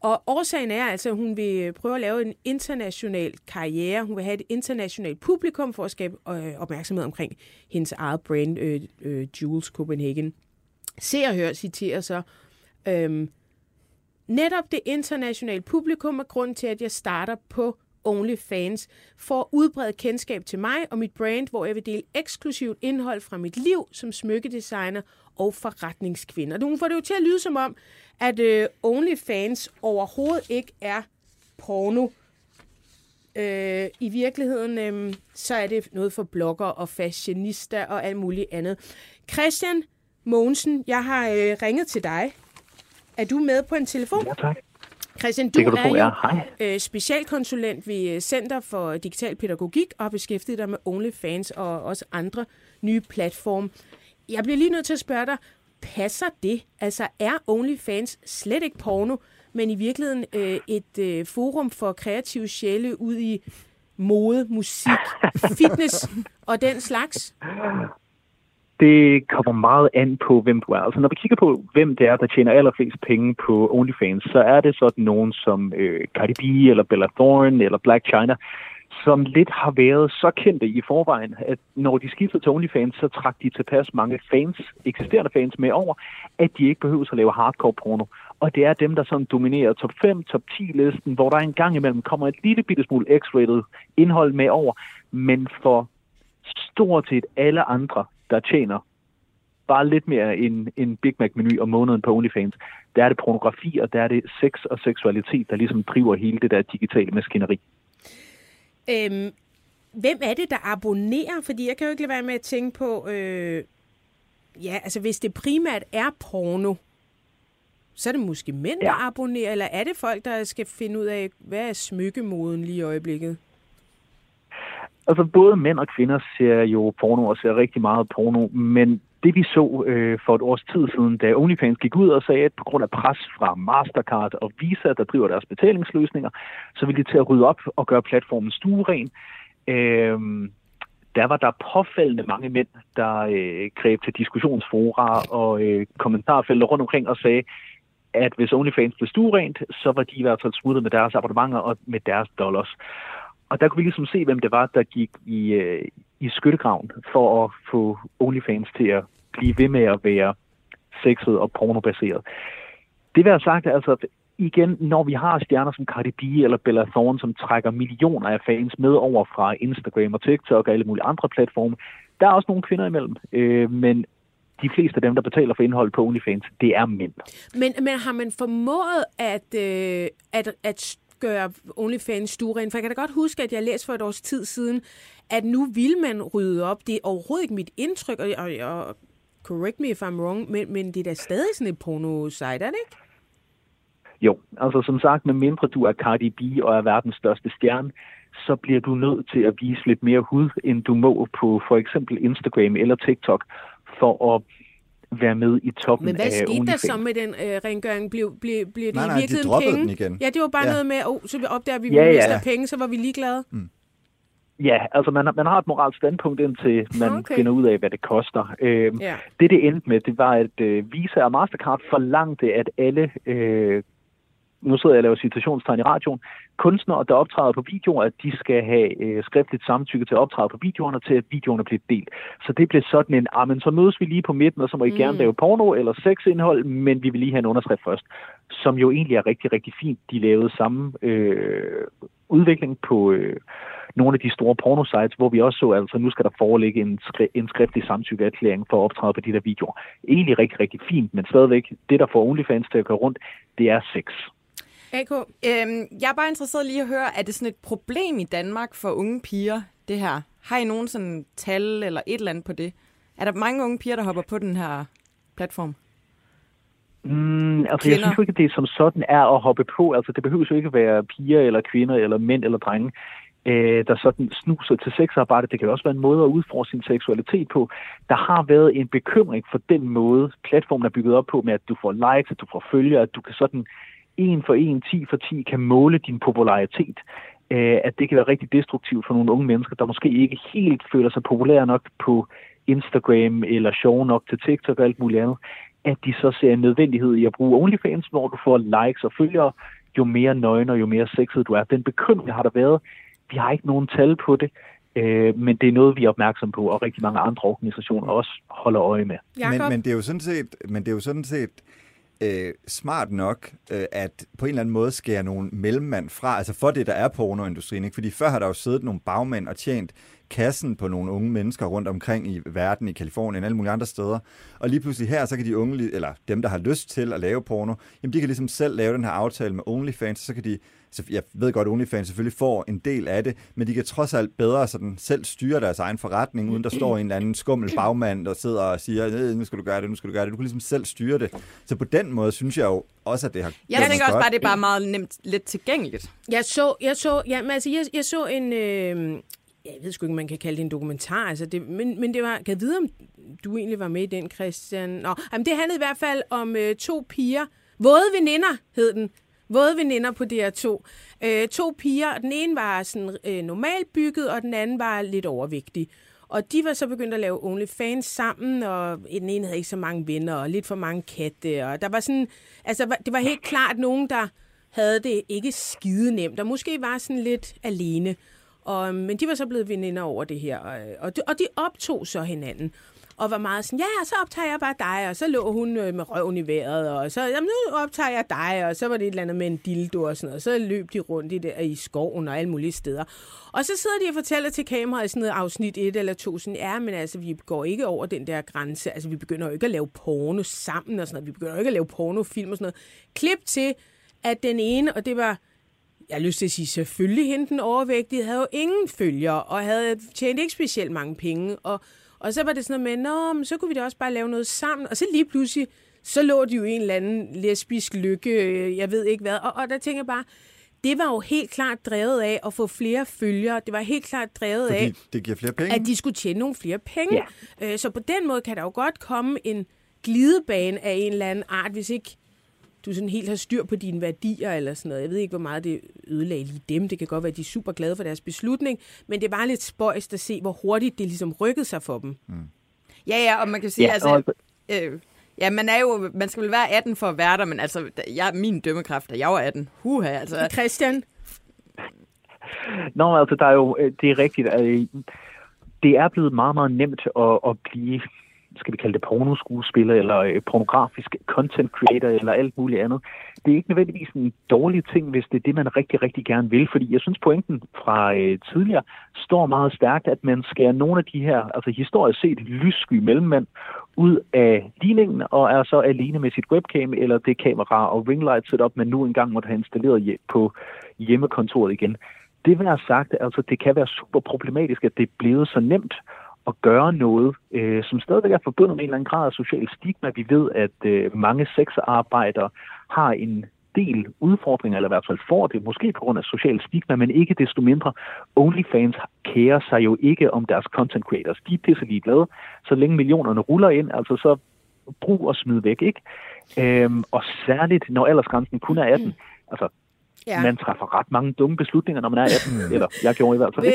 Og årsagen er altså, at hun vil øh, prøve at lave en international karriere. Hun vil have et internationalt publikum for at skabe øh, opmærksomhed omkring hendes eget brand, øh, øh, Jules Copenhagen. Se og hør citerer så, øhm, netop det internationale publikum er grund til, at jeg starter på OnlyFans for at udbrede kendskab til mig og mit brand, hvor jeg vil dele eksklusivt indhold fra mit liv som smykkedesigner og forretningskvinde. Og nu får det jo til at lyde som om, at øh, OnlyFans overhovedet ikke er porno. Øh, I virkeligheden, øh, så er det noget for blogger og fashionista og alt muligt andet. Christian Mogensen, jeg har øh, ringet til dig. Er du med på en telefon? Ja, tak. Christian, du, Det kan du er tro, jo ja. Øh, specialkonsulent ved øh, Center for Digital Pædagogik og har beskæftiget dig med OnlyFans og også andre nye platforme. Jeg bliver lige nødt til at spørge dig, passer det? Altså er OnlyFans slet ikke porno, men i virkeligheden øh, et øh, forum for kreative sjæle ud i mode, musik, fitness og den slags? Det kommer meget an på, hvem du er. Altså, når vi kigger på, hvem det er, der tjener allerflest penge på OnlyFans, så er det sådan nogen som øh, Cardi B, eller Bella Thorne, eller Black China, som lidt har været så kendte i forvejen, at når de skiftede til OnlyFans, så trak de tilpas mange fans, eksisterende fans med over, at de ikke behøver at lave hardcore porno. Og det er dem, der sådan dominerer top 5, top 10 listen, hvor der en gang imellem kommer et lille bitte smule x-rated indhold med over, men for stort set alle andre, der tjener bare lidt mere end en Big Mac-menu om måneden på OnlyFans, der er det pornografi, og der er det sex og seksualitet, der ligesom driver hele det der digitale maskineri. Øhm, hvem er det, der abonnerer? Fordi jeg kan jo ikke lade være med at tænke på, øh, ja, altså hvis det primært er porno, så er det måske mænd, ja. Der abonnerer, eller er det folk, der skal finde ud af, hvad er smykkemoden lige i øjeblikket? Altså både mænd og kvinder ser jo porno og ser rigtig meget porno, men det vi så øh, for et års tid siden, da OnlyFans gik ud og sagde, at på grund af pres fra Mastercard og Visa, der driver deres betalingsløsninger, så ville de til at rydde op og gøre platformen stueren. Øh, der var der påfaldende mange mænd, der øh, greb til diskussionsfora og øh, kommentarfelter rundt omkring og sagde, at hvis OnlyFans blev stuerent, så var de i hvert fald smuttet med deres abonnementer og med deres dollars. Og der kunne vi ligesom se, hvem det var, der gik i, øh, i skyttegraven for at få OnlyFans til at blive ved med at være sexet og pornobaseret. Det vil jeg sagt, altså igen, når vi har stjerner som Cardi B eller Bella Thorne, som trækker millioner af fans med over fra Instagram og TikTok og alle mulige andre platforme, der er også nogle kvinder imellem, øh, men de fleste af dem, der betaler for indhold på OnlyFans, det er mænd. Men, men har man formået at, øh, at, at gøre OnlyFans stueren? For jeg kan da godt huske, at jeg læste for et års tid siden, at nu vil man rydde op. Det er overhovedet ikke mit indtryk, og, og, og correct me if I'm wrong, men, men det er da stadig sådan et porno-site, er det ikke? Jo, altså som sagt, med mindre du er Cardi B og er verdens største stjerne, så bliver du nødt til at vise lidt mere hud, end du må på for eksempel Instagram eller TikTok, for at være med i toppen Men hvad af skete der så med den øh, rengøring? Blev, blev, blev det Nej, i nej, de virkeligheden droppede penge? den igen. Ja, det var bare Ja. noget med, oh, så vi opdager, at vi Ja, ja, ja. mister penge, så var vi ligeglade. Ja, altså man, har- man har et moralsk standpunkt indtil man Okay. okay. finder ud af, hvad det koster. Øhm, Ja. Det, det endte med, det var, at øh, Visa og Mastercard forlangte, at alle, øh, nu sidder jeg og laver citationstegn i radioen, kunstnere, der optræder på videoer, at de skal have øh, skriftligt samtykke til at optræde på videoerne, til at videoerne bliver delt. Så det blev sådan en, ah, men så mødes vi lige på midten, og så må I Mm. gerne lave porno eller sexindhold, men vi vil lige have en underskrift først. Som jo egentlig er rigtig, rigtig fint. De lavede samme øh, udvikling på øh, nogle af de store pornosites, hvor vi også så, altså nu skal der foreligge en, skri- en skriftlig samtykkeerklæring for at optræde på de der videoer. Egentlig rigtig, rigtig fint, men stadigvæk, det der får OnlyFans til at køre rundt, det er sex. AK? Øhm, jeg er bare interesseret lige at høre, er det sådan et problem i Danmark for unge piger, det her? Har I nogen sådan tal eller et eller andet på det? Er der mange unge piger, der hopper på den her platform? Mm, altså, Kvinder. jeg synes jo ikke, at det som sådan er at hoppe på. Altså, det behøver jo ikke at være piger eller kvinder eller mænd eller drenge, øh, der sådan snuser til sexarbejde. Det kan jo også være en måde at udfordre sin seksualitet på. Der har været en bekymring for den måde, platformen er bygget op på, med at du får likes, at du får følgere, at du kan sådan en for en, 10 for 10 kan måle din popularitet. Øh, at det kan være rigtig destruktivt for nogle unge mennesker, der måske ikke helt føler sig populære nok på Instagram eller sjov nok til TikTok og alt muligt andet at de så ser en nødvendighed i at bruge OnlyFans, hvor du får likes og følgere, jo mere nøgen og jo mere sexet du er. Den bekymring har der været. Vi har ikke nogen tal på det, øh, men det er noget, vi er opmærksom på, og rigtig mange andre organisationer også holder øje med. Men, men det er jo sådan set, men det er jo sådan set øh, smart nok, øh, at på en eller anden måde skære nogle mellemmand fra, altså for det, der er pornoindustrien. Ikke? Fordi før har der jo siddet nogle bagmænd og tjent kassen på nogle unge mennesker rundt omkring i verden, i Kalifornien og alle mulige andre steder. Og lige pludselig her, så kan de unge, eller dem, der har lyst til at lave porno, jamen de kan ligesom selv lave den her aftale med OnlyFans, så kan de, så jeg ved godt, at OnlyFans selvfølgelig får en del af det, men de kan trods alt bedre sådan selv styre deres egen forretning, uden der står en eller anden skummel bagmand, der sidder og siger, "Øh, nu skal du gøre det, nu skal du gøre det. Du kan ligesom selv styre det. Så på den måde synes jeg jo også, at det har Jeg tænker også godt. bare, at det er bare meget nemt, let tilgængeligt. Jeg så, jeg så, ja, men altså, jeg, jeg så en, øh, jeg ved sgu ikke, man kan kalde det en dokumentar, altså det, men, men det var, kan jeg vide, om du egentlig var med i den, Christian? Nå, jamen det handlede i hvert fald om øh, to piger, våde veninder hed den, våde veninder på DR2. Øh, to piger, og den ene var sådan øh, normalt bygget, og den anden var lidt overvægtig. Og de var så begyndt at lave OnlyFans sammen, og den ene havde ikke så mange venner, og lidt for mange katte, og der var sådan, altså det var helt klart nogen, der havde det ikke skide nemt, og måske var sådan lidt alene. Og, øhm, men de var så blevet veninder over det her, og, øh, og, de, og de optog så hinanden. Og var meget sådan, ja, så optager jeg bare dig, og så lå hun øh, med røven i vejret, og så, jamen, nu optager jeg dig, og så var det et eller andet med en dildo og sådan noget, og så løb de rundt i, der, i skoven og alle mulige steder. Og så sidder de og fortæller til kameraet i sådan noget afsnit 1 eller 2, sådan, ja, men altså, vi går ikke over den der grænse, altså, vi begynder jo ikke at lave porno sammen og sådan noget, vi begynder jo ikke at lave pornofilm og sådan noget. Klip til, at den ene, og det var jeg har lyst til at sige, selvfølgelig hende den overvægtige, havde jo ingen følgere, og havde tjent ikke specielt mange penge. Og, og så var det sådan noget med, Nå, men så kunne vi da også bare lave noget sammen. Og så lige pludselig, så lå de jo i en eller anden lesbisk lykke, øh, jeg ved ikke hvad. Og, og der tænker jeg bare, det var jo helt klart drevet af at få flere følgere. Det var helt klart drevet af, Fordi det giver flere penge. at de skulle tjene nogle flere penge. Ja. Så på den måde kan der jo godt komme en glidebane af en eller anden art, hvis ikke du sådan helt har styr på dine værdier eller sådan noget. Jeg ved ikke, hvor meget det ødelagde lige dem. Det kan godt være, at de er super glade for deres beslutning, men det var lidt spøjst at se, hvor hurtigt det ligesom rykkede sig for dem. Ja, ja, og man kan sige, Ja, altså... og- Øh, ja, man er jo... Man skal vel være 18 for at være der, men altså, jeg, min dømmekraft, da jeg var 18, huha, altså... Christian? Nå, altså, der er jo, øh, det er rigtigt. at, øh, Det er blevet meget, meget nemt at, at blive, skal vi kalde det pornoskuespiller, eller øh, pornografisk content creator, eller alt muligt andet. Det er ikke nødvendigvis en dårlig ting, hvis det er det, man rigtig, rigtig gerne vil. Fordi jeg synes, pointen fra øh, tidligere står meget stærkt, at man skærer nogle af de her, altså historisk set, lyssky mellemmænd ud af ligningen, og er så alene med sit webcam, eller det kamera og ringlight setup, man nu engang måtte have installeret på hjemmekontoret igen. Det vil have sagt, altså det kan være super problematisk, at det er blevet så nemt at gøre noget, øh, som stadigvæk er forbundet med en eller anden grad af social stigma. Vi ved, at øh, mange sexarbejdere har en del udfordringer, eller i hvert fald får det, måske på grund af social stigma, men ikke desto mindre. OnlyFans kærer sig jo ikke om deres content creators. De er pisse ligeglade. Så længe millionerne ruller ind, altså så brug og smid væk, ikke? Øhm, og særligt, når aldersgrænsen kun er 18. Altså, ja. man træffer ret mange dumme beslutninger, når man er 18. eller jeg gjorde i hvert fald.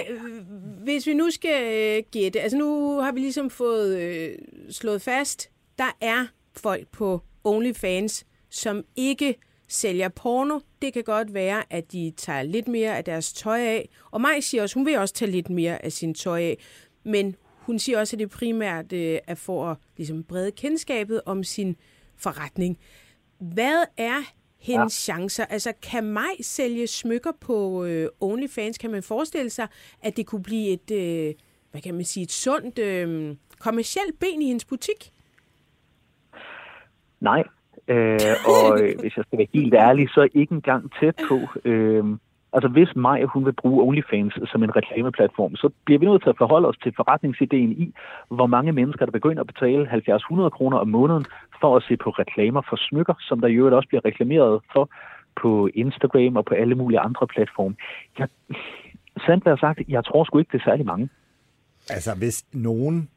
Hvis vi nu skal øh, gætte, altså nu har vi ligesom fået øh, slået fast, der er folk på OnlyFans, som ikke sælger porno. Det kan godt være, at de tager lidt mere af deres tøj af. Og mig siger også, hun vil også tage lidt mere af sin tøj af. Men hun siger også, at det primært øh, er for at ligesom, brede kendskabet om sin forretning. Hvad er hendes ja. chancer? Altså, kan mig sælge smykker på øh, OnlyFans? Kan man forestille sig, at det kunne blive et, øh, hvad kan man sige, et sundt øh, kommersielt ben i hendes butik? Nej, øh, og øh, hvis jeg skal være helt ærlig, så ikke engang tæt på. Øh, Altså hvis Maja hun vil bruge OnlyFans som en reklameplatform, så bliver vi nødt til at forholde os til forretningsideen i, hvor mange mennesker, der begynder at betale 70-100 kroner om måneden for at se på reklamer for smykker, som der i øvrigt også bliver reklameret for på Instagram og på alle mulige andre platforme. Jeg, sandt være sagt, jeg tror sgu ikke, det er særlig mange. Altså hvis nogen...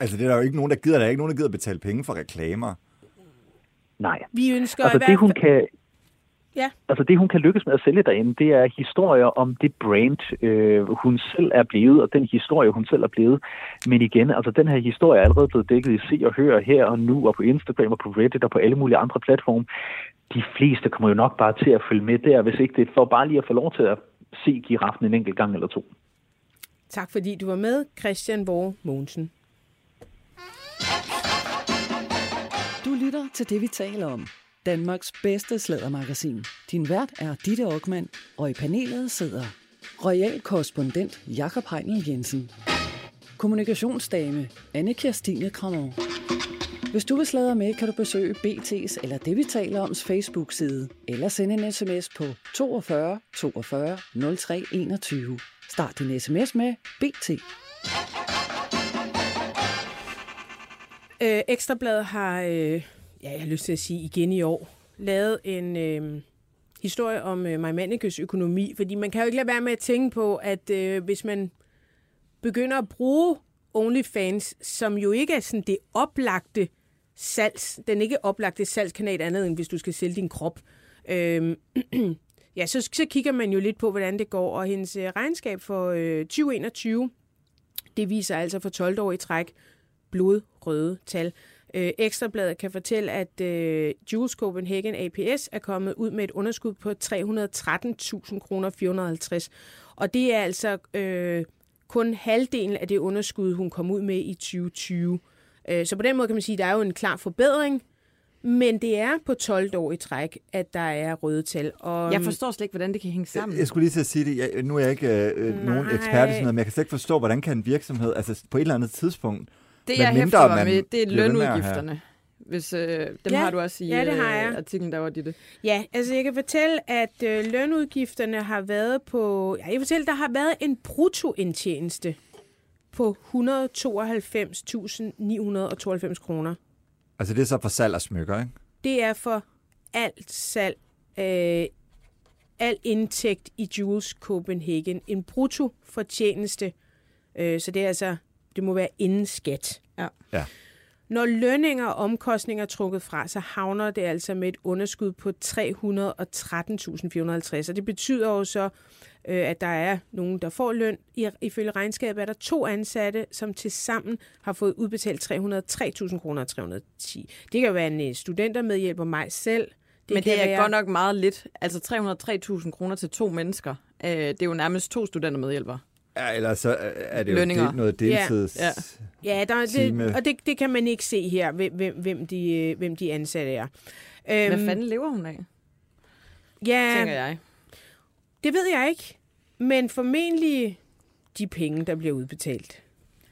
Altså det er der jo ikke nogen, der gider. Der er ikke nogen, der gider betale penge for reklamer. Nej. Vi ønsker altså, det, hun kan, Ja. Altså det, hun kan lykkes med at sælge derinde, det er historier om det brand, øh, hun selv er blevet, og den historie, hun selv er blevet. Men igen, altså den her historie er allerede blevet dækket i Se og Hør her og nu, og på Instagram og på Reddit og på alle mulige andre platforme. De fleste kommer jo nok bare til at følge med der, hvis ikke det er for bare lige at få lov til at se giraffen en enkelt gang eller to. Tak fordi du var med, Christian Borg Mogensen. Du lytter til det, vi taler om. Danmarks bedste slædermagasin. Din vært er Ditte Aukmann, og i panelet sidder royal korrespondent Jakob Heinel Jensen. Kommunikationsdame Anne Kirstine Kramer. Hvis du vil sladre med, kan du besøge BT's eller det vi taler oms Facebook-side, eller sende en sms på 42 42 03 21. Start din sms med BT. Øh, Ekstrabladet har øh, ja, jeg har lyst til at sige igen i år, lavet en øh, historie om øh, Majmanikes økonomi, fordi man kan jo ikke lade være med at tænke på, at øh, hvis man begynder at bruge OnlyFans, som jo ikke er sådan det oplagte salgs, den ikke oplagte salgskanal andet, end hvis du skal sælge din krop, øh, ja, så, så kigger man jo lidt på, hvordan det går, og hendes øh, regnskab for øh, 2021, det viser altså for 12 år i træk blodrøde tal. Øh, Ekstrabladet kan fortælle, at øh, Jules Copenhagen APS er kommet ud med et underskud på 313.000 kroner 450. Og det er altså øh, kun halvdelen af det underskud, hun kom ud med i 2020. Øh, så på den måde kan man sige, at der er jo en klar forbedring, men det er på 12 år i træk, at der er røde tal. Og, jeg forstår slet ikke, hvordan det kan hænge sammen. Jeg, jeg skulle lige til at sige det. Jeg, nu er jeg ikke øh, nogen ekspert i sådan noget, men jeg kan slet ikke forstå, hvordan kan en virksomhed, altså på et eller andet tidspunkt, det, jeg hæfter mig med, det er lønudgifterne. Hvis, øh, dem ja, har du også i ja, det har jeg. Øh, artiklen, der var det. Ja, altså jeg kan fortælle, at øh, lønudgifterne har været på... Ja, jeg kan fortælle, der har været en bruttoindtjeneste på 192.992 kroner. Altså det er så for salg af smykker, ikke? Det er for alt salg, øh, al indtægt i Jules Copenhagen. En brutto fortjeneste. Øh, så det er altså det må være inden skat. Ja. ja. Når lønninger og omkostninger er trukket fra, så havner det altså med et underskud på 313.450. Og det betyder jo så, øh, at der er nogen, der får løn. Ifølge regnskabet er der to ansatte, som til sammen har fået udbetalt 303.000 kroner 310. Det kan jo være en øh, studentermedhjælper mig selv. Det Men det er være... godt nok meget lidt. Altså 303.000 kroner til to mennesker. Øh, det er jo nærmest to studentermedhjælpere. Ja, eller så er det Lønninger. jo del, noget deltids Ja, ja. ja der, det, og det, det kan man ikke se her, hvem, hvem, de, hvem de ansatte er. Hvad øhm, fanden lever hun af? Ja, tænker jeg. Det ved jeg ikke. Men formentlig de penge, der bliver udbetalt.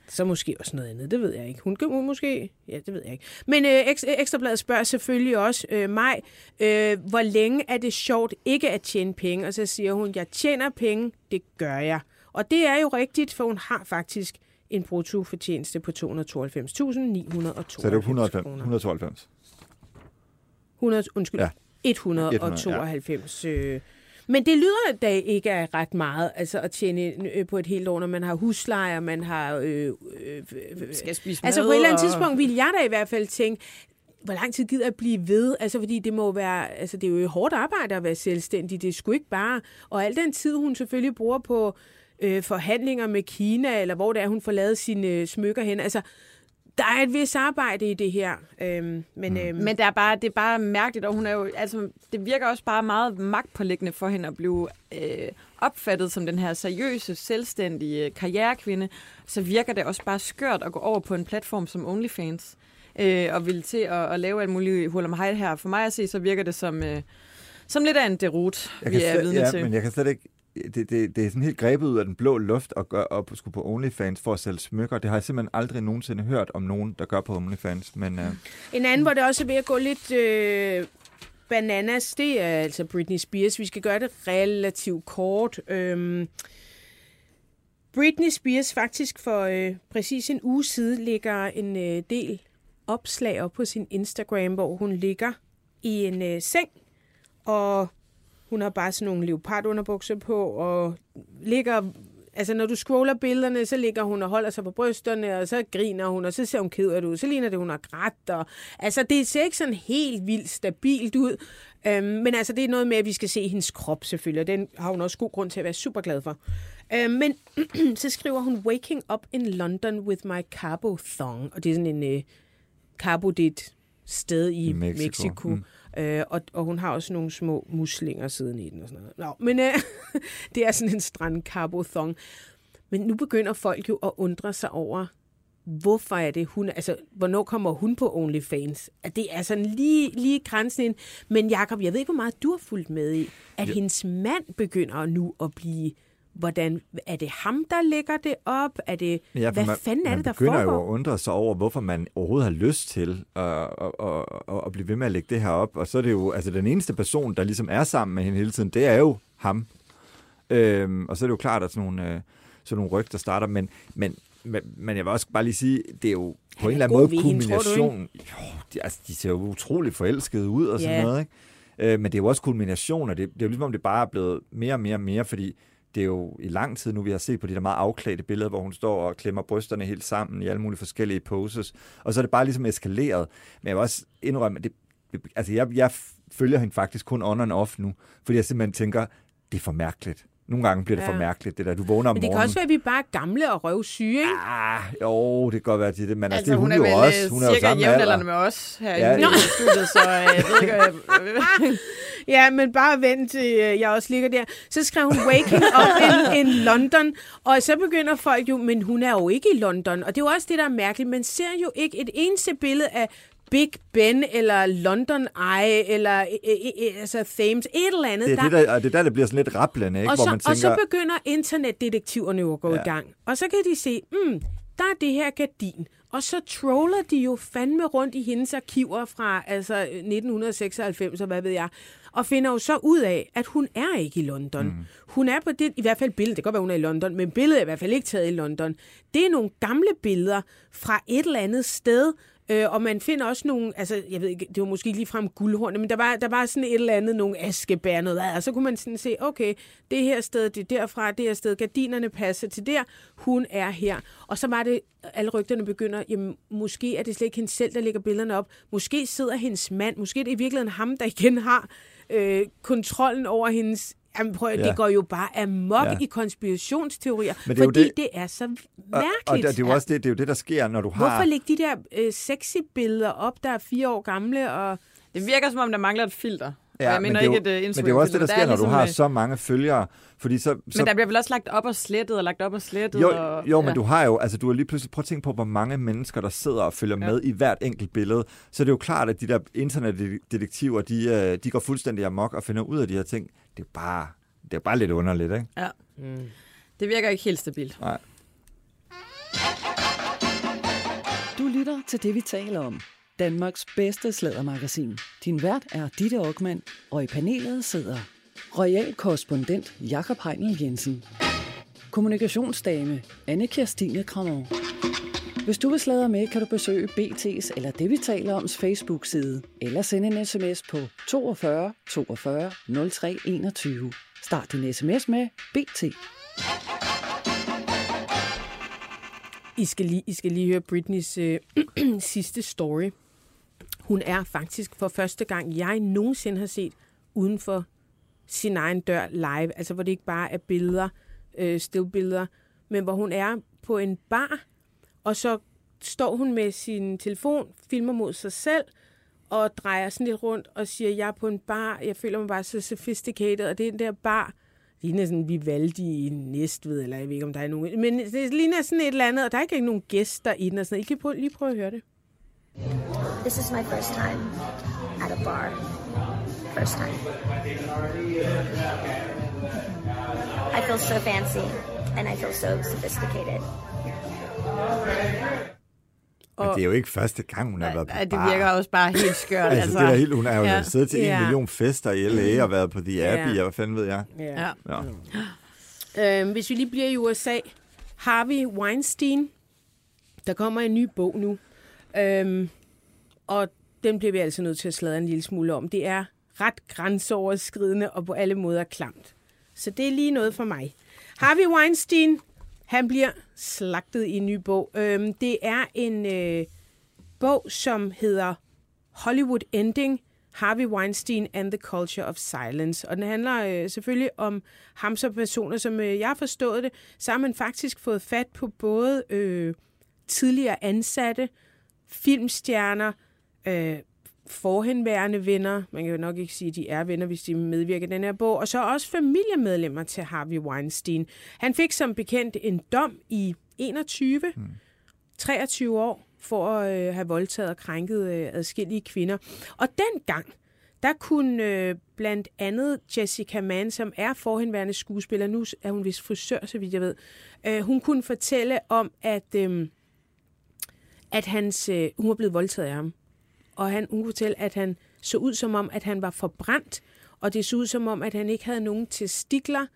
Så måske også noget andet, det ved jeg ikke. Hun kan måske, ja, det ved jeg ikke. Men øh, Ekstrabladet spørger selvfølgelig også øh, mig, øh, hvor længe er det sjovt ikke at tjene penge? Og så siger hun, jeg tjener penge, det gør jeg. Og det er jo rigtigt, for hun har faktisk en bruttofortjeneste på 292.992 Så er det jo 190, kroner. 192. 100, undskyld, Ja. ja. 192. Øh. Men det lyder da ikke af ret meget altså at tjene øh, på et helt år, når man har husleje, og man har... Øh, øh, øh, Skal spise altså mad på et eller andet og- tidspunkt ville jeg da i hvert fald tænke, hvor lang tid gider jeg blive ved? Altså, fordi det må være, altså, det er jo hårdt arbejde at være selvstændig. Det er sgu ikke bare... Og al den tid, hun selvfølgelig bruger på øh, forhandlinger med Kina, eller hvor det er, hun får lavet sine øh, smykker hen. Altså, der er et vis arbejde i det her. Øhm, men, øhm, Men det er, bare, det er bare mærkeligt, og hun er jo, altså, det virker også bare meget magtpålæggende for hende at blive øh, opfattet som den her seriøse, selvstændige karrierekvinde. Så virker det også bare skørt at gå over på en platform som OnlyFans øh, og vil til at, at lave alt muligt hul om hej her. For mig at se, så virker det som, øh, som lidt af en derut, vi er vidne ja, til. men jeg kan slet ikke... Det, det, det er sådan helt grebet ud af den blå luft at gøre op skulle på OnlyFans for at sælge smykker. Det har jeg simpelthen aldrig nogensinde hørt om nogen, der gør på OnlyFans. Men øh, En anden, hvor det også er ved at gå lidt øh, bananas, det er altså Britney Spears. Vi skal gøre det relativt kort. Øhm, Britney Spears faktisk for øh, præcis en uge siden ligger en øh, del opslag op på sin Instagram, hvor hun ligger i en øh, seng, og hun har bare sådan nogle leopardunderbukser på, og ligger... Altså, når du scroller billederne, så ligger hun og holder sig på brysterne, og så griner hun, og så ser hun ked af det ud. Så ligner det, hun har grædt. Og, altså, det ser ikke sådan helt vildt stabilt ud. Øhm, men altså, det er noget med, at vi skal se hendes krop selvfølgelig, og den har hun også god grund til at være super glad for. Øhm, men så skriver hun, Waking up in London with my carbo thong. Og det er sådan en... Øh, carbo, det er et sted i, I Mexico. Mexico. Mm. Øh, og, og hun har også nogle små muslinger siden i den og sådan noget. Nå, men øh, det er sådan en strandkarbothong. Men nu begynder folk jo at undre sig over, hvorfor er det hun, altså, hvornår kommer hun på OnlyFans? At det er sådan lige, lige grænsen ind. Men Jakob, jeg ved ikke, hvor meget du har fulgt med i, at ja. hendes mand begynder nu at blive, hvordan, er det ham, der lægger det op? Er det, Ja, hvad man, fanden er man det, der begynder foregår? jo at undre sig over, hvorfor man overhovedet har lyst til at, at, at, at, blive ved med at lægge det her op. Og så er det jo, altså den eneste person, der ligesom er sammen med hende hele tiden, det er jo ham. Øhm, og så er det jo klart, at sådan nogle, øh, sådan nogle rygter starter. Men, men, men, men jeg vil også bare lige sige, det er jo på en eller anden måde ved hende, tror du, kulmination. Jo, de, altså, de ser jo utroligt forelskede ud og sådan Ja. noget, ikke? Øh, men det er jo også kulmination, og det, det er jo ligesom, om det bare er blevet mere og mere og mere, fordi det er jo i lang tid nu, vi har set på de der meget afklædte billeder, hvor hun står og klemmer brysterne helt sammen i alle mulige forskellige poses. Og så er det bare ligesom eskaleret. Men jeg vil også indrømme, at det, det, altså jeg, jeg følger hende faktisk kun on and off nu, fordi jeg simpelthen tænker, det er for mærkeligt. Nogle gange bliver det Ja. for mærkeligt, det der. Du vågner om Men det kan morgenen. også være, at vi bare er gamle og røvsyge, ikke? Ah, jo, det kan godt være, det er det, men altså, Altså, det er hun, hun er jo vel også. øh, Hun er jo samme alder. med os her Ja, i studiet, så øh, jeg ved ikke, øh, Ja, men bare vent til jeg også ligger der. Så skrev hun Waking Up in, in London, og så begynder folk jo, men hun er jo ikke i London. Og det er jo også det, der er mærkeligt. Man ser jo ikke et eneste billede af Big Ben, eller London Eye, eller øh, øh, øh, altså Thames, et eller andet. Det er, det, der, det er der, det bliver sådan lidt rablende, ikke? og, hvor så, man tænker, og så begynder internetdetektiverne jo at gå ja. Ja. i gang. Og så kan de se, mm, der er det her gardin. Og så troller de jo fandme rundt i hendes arkiver fra altså 1996, og hvad ved jeg, og finder jo så ud af, at hun er ikke i London. Mm. Hun er på det, i hvert fald billedet, det kan godt være, hun er i London, men billedet er i hvert fald ikke taget i London. Det er nogle gamle billeder fra et eller andet sted, Øh, og man finder også nogle, altså jeg ved ikke, det var måske ikke ligefrem guldhorn, men der var, der var sådan et eller andet, nogle askebær, noget af, og så kunne man sådan se, okay, det her sted, det er derfra, det her sted, gardinerne passer til der, hun er her. Og så var det, alle rygterne begynder, jamen måske er det slet ikke hende selv, der lægger billederne op, måske sidder hendes mand, måske er det i virkeligheden ham, der igen har øh, kontrollen over hendes Jamen prøv, ja. Ja. det går jo bare amok ja. I konspirationsteorier, Men det er fordi det... det- det er så og, mærkeligt. og det, det, er jo også det, det er jo det, der sker, når du har... Hvorfor lægge de der øh, sexy billeder op, der er fire år gamle? Og... det virker som om, der mangler et filter. Ja, og jeg men mener det er ikke et uh, Men det er også det, der sker, når du har så... så mange følgere. Fordi så, så, Men der bliver vel også lagt op og slettet, og lagt op og slettet. jo, og, jo, men du har jo, altså du har lige pludselig, prøv at tænke på, hvor mange mennesker, der sidder og følger Ja. ja. med i hvert enkelt billede. Så det er jo klart, at de der internetdetektiver, de, øh, de går fuldstændig amok og finder ud af de her ting. Det er bare, det er bare lidt underligt, ikke? Ja. Mm. Det virker ikke helt stabilt. Nej. Du lytter til det, vi taler om. Danmarks bedste slædermagasin. Din vært er Ditte Aukmann, og i panelet sidder royal korrespondent Jakob Heinel Jensen. kommunikationsdame Anne Kirstine Kramon. Hvis du vil sladre med, kan du besøge BT's eller det, vi taler oms Facebook-side, eller sende en sms på 42 42 03 21. Start din sms med BT. I skal lige, I skal lige høre Britneys øh, sidste story. Hun er faktisk for første gang, jeg nogensinde har set uden for sin egen dør live. Altså hvor det ikke bare er billeder, øh, stillbilleder, men hvor hun er på en bar, og så står hun med sin telefon, filmer mod sig selv, og drejer sådan lidt rundt og siger, jeg er på en bar, jeg føler mig bare så sophisticated, og det er den der bar, ligner sådan Vivaldi i Næstved, eller jeg ved ikke, om der er nogen, men det ligner sådan et eller andet, og der er ikke nogen gæster i den, og sådan noget. I kan prøve, lige prøve at høre det. This is my first time at a bar. First time. I feel so fancy and I feel so sophisticated. Men det er jo ikke første gang, hun har været på Ja, det bar. virker også bare helt skørt. Altså, det er helt, hun har jo Ja. ja. siddet til en Ja. million fester i LA og været på The Abbey, Ja. og hvad fanden ved jeg. Ja. Ja. Øhm, hvis vi lige bliver i USA, Harvey Weinstein, der kommer en ny bog nu, øhm, og den bliver vi altså nødt til at sladre en lille smule om. Det er ret grænseoverskridende og på alle måder klamt. Så det er lige noget for mig. Harvey Weinstein, han bliver slagtet i en ny bog. Øhm, det er en øh, bog, som hedder Hollywood Ending, Harvey Weinstein and the Culture of Silence. Og den handler øh, selvfølgelig om ham som personer, som øh, jeg har forstået det, så har man faktisk fået fat på både øh, tidligere ansatte, filmstjerner, øh, forhenværende venner, man kan jo nok ikke sige, at de er venner, hvis de medvirker i den her bog, og så også familiemedlemmer til Harvey Weinstein. Han fik som bekendt en dom i 21, mm. 23 år, for at øh, have voldtaget og krænket øh, adskillige kvinder. Og dengang, der kunne øh, blandt andet Jessica Mann, som er forhenværende skuespiller, nu er hun vist frisør, så vidt jeg ved, øh, hun kunne fortælle om, at, øh, at hans, øh, hun var blevet voldtaget af ham. Og han, hun kunne fortælle, at han så ud som om, at han var forbrændt, og det så ud som om, at han ikke havde nogen testikler,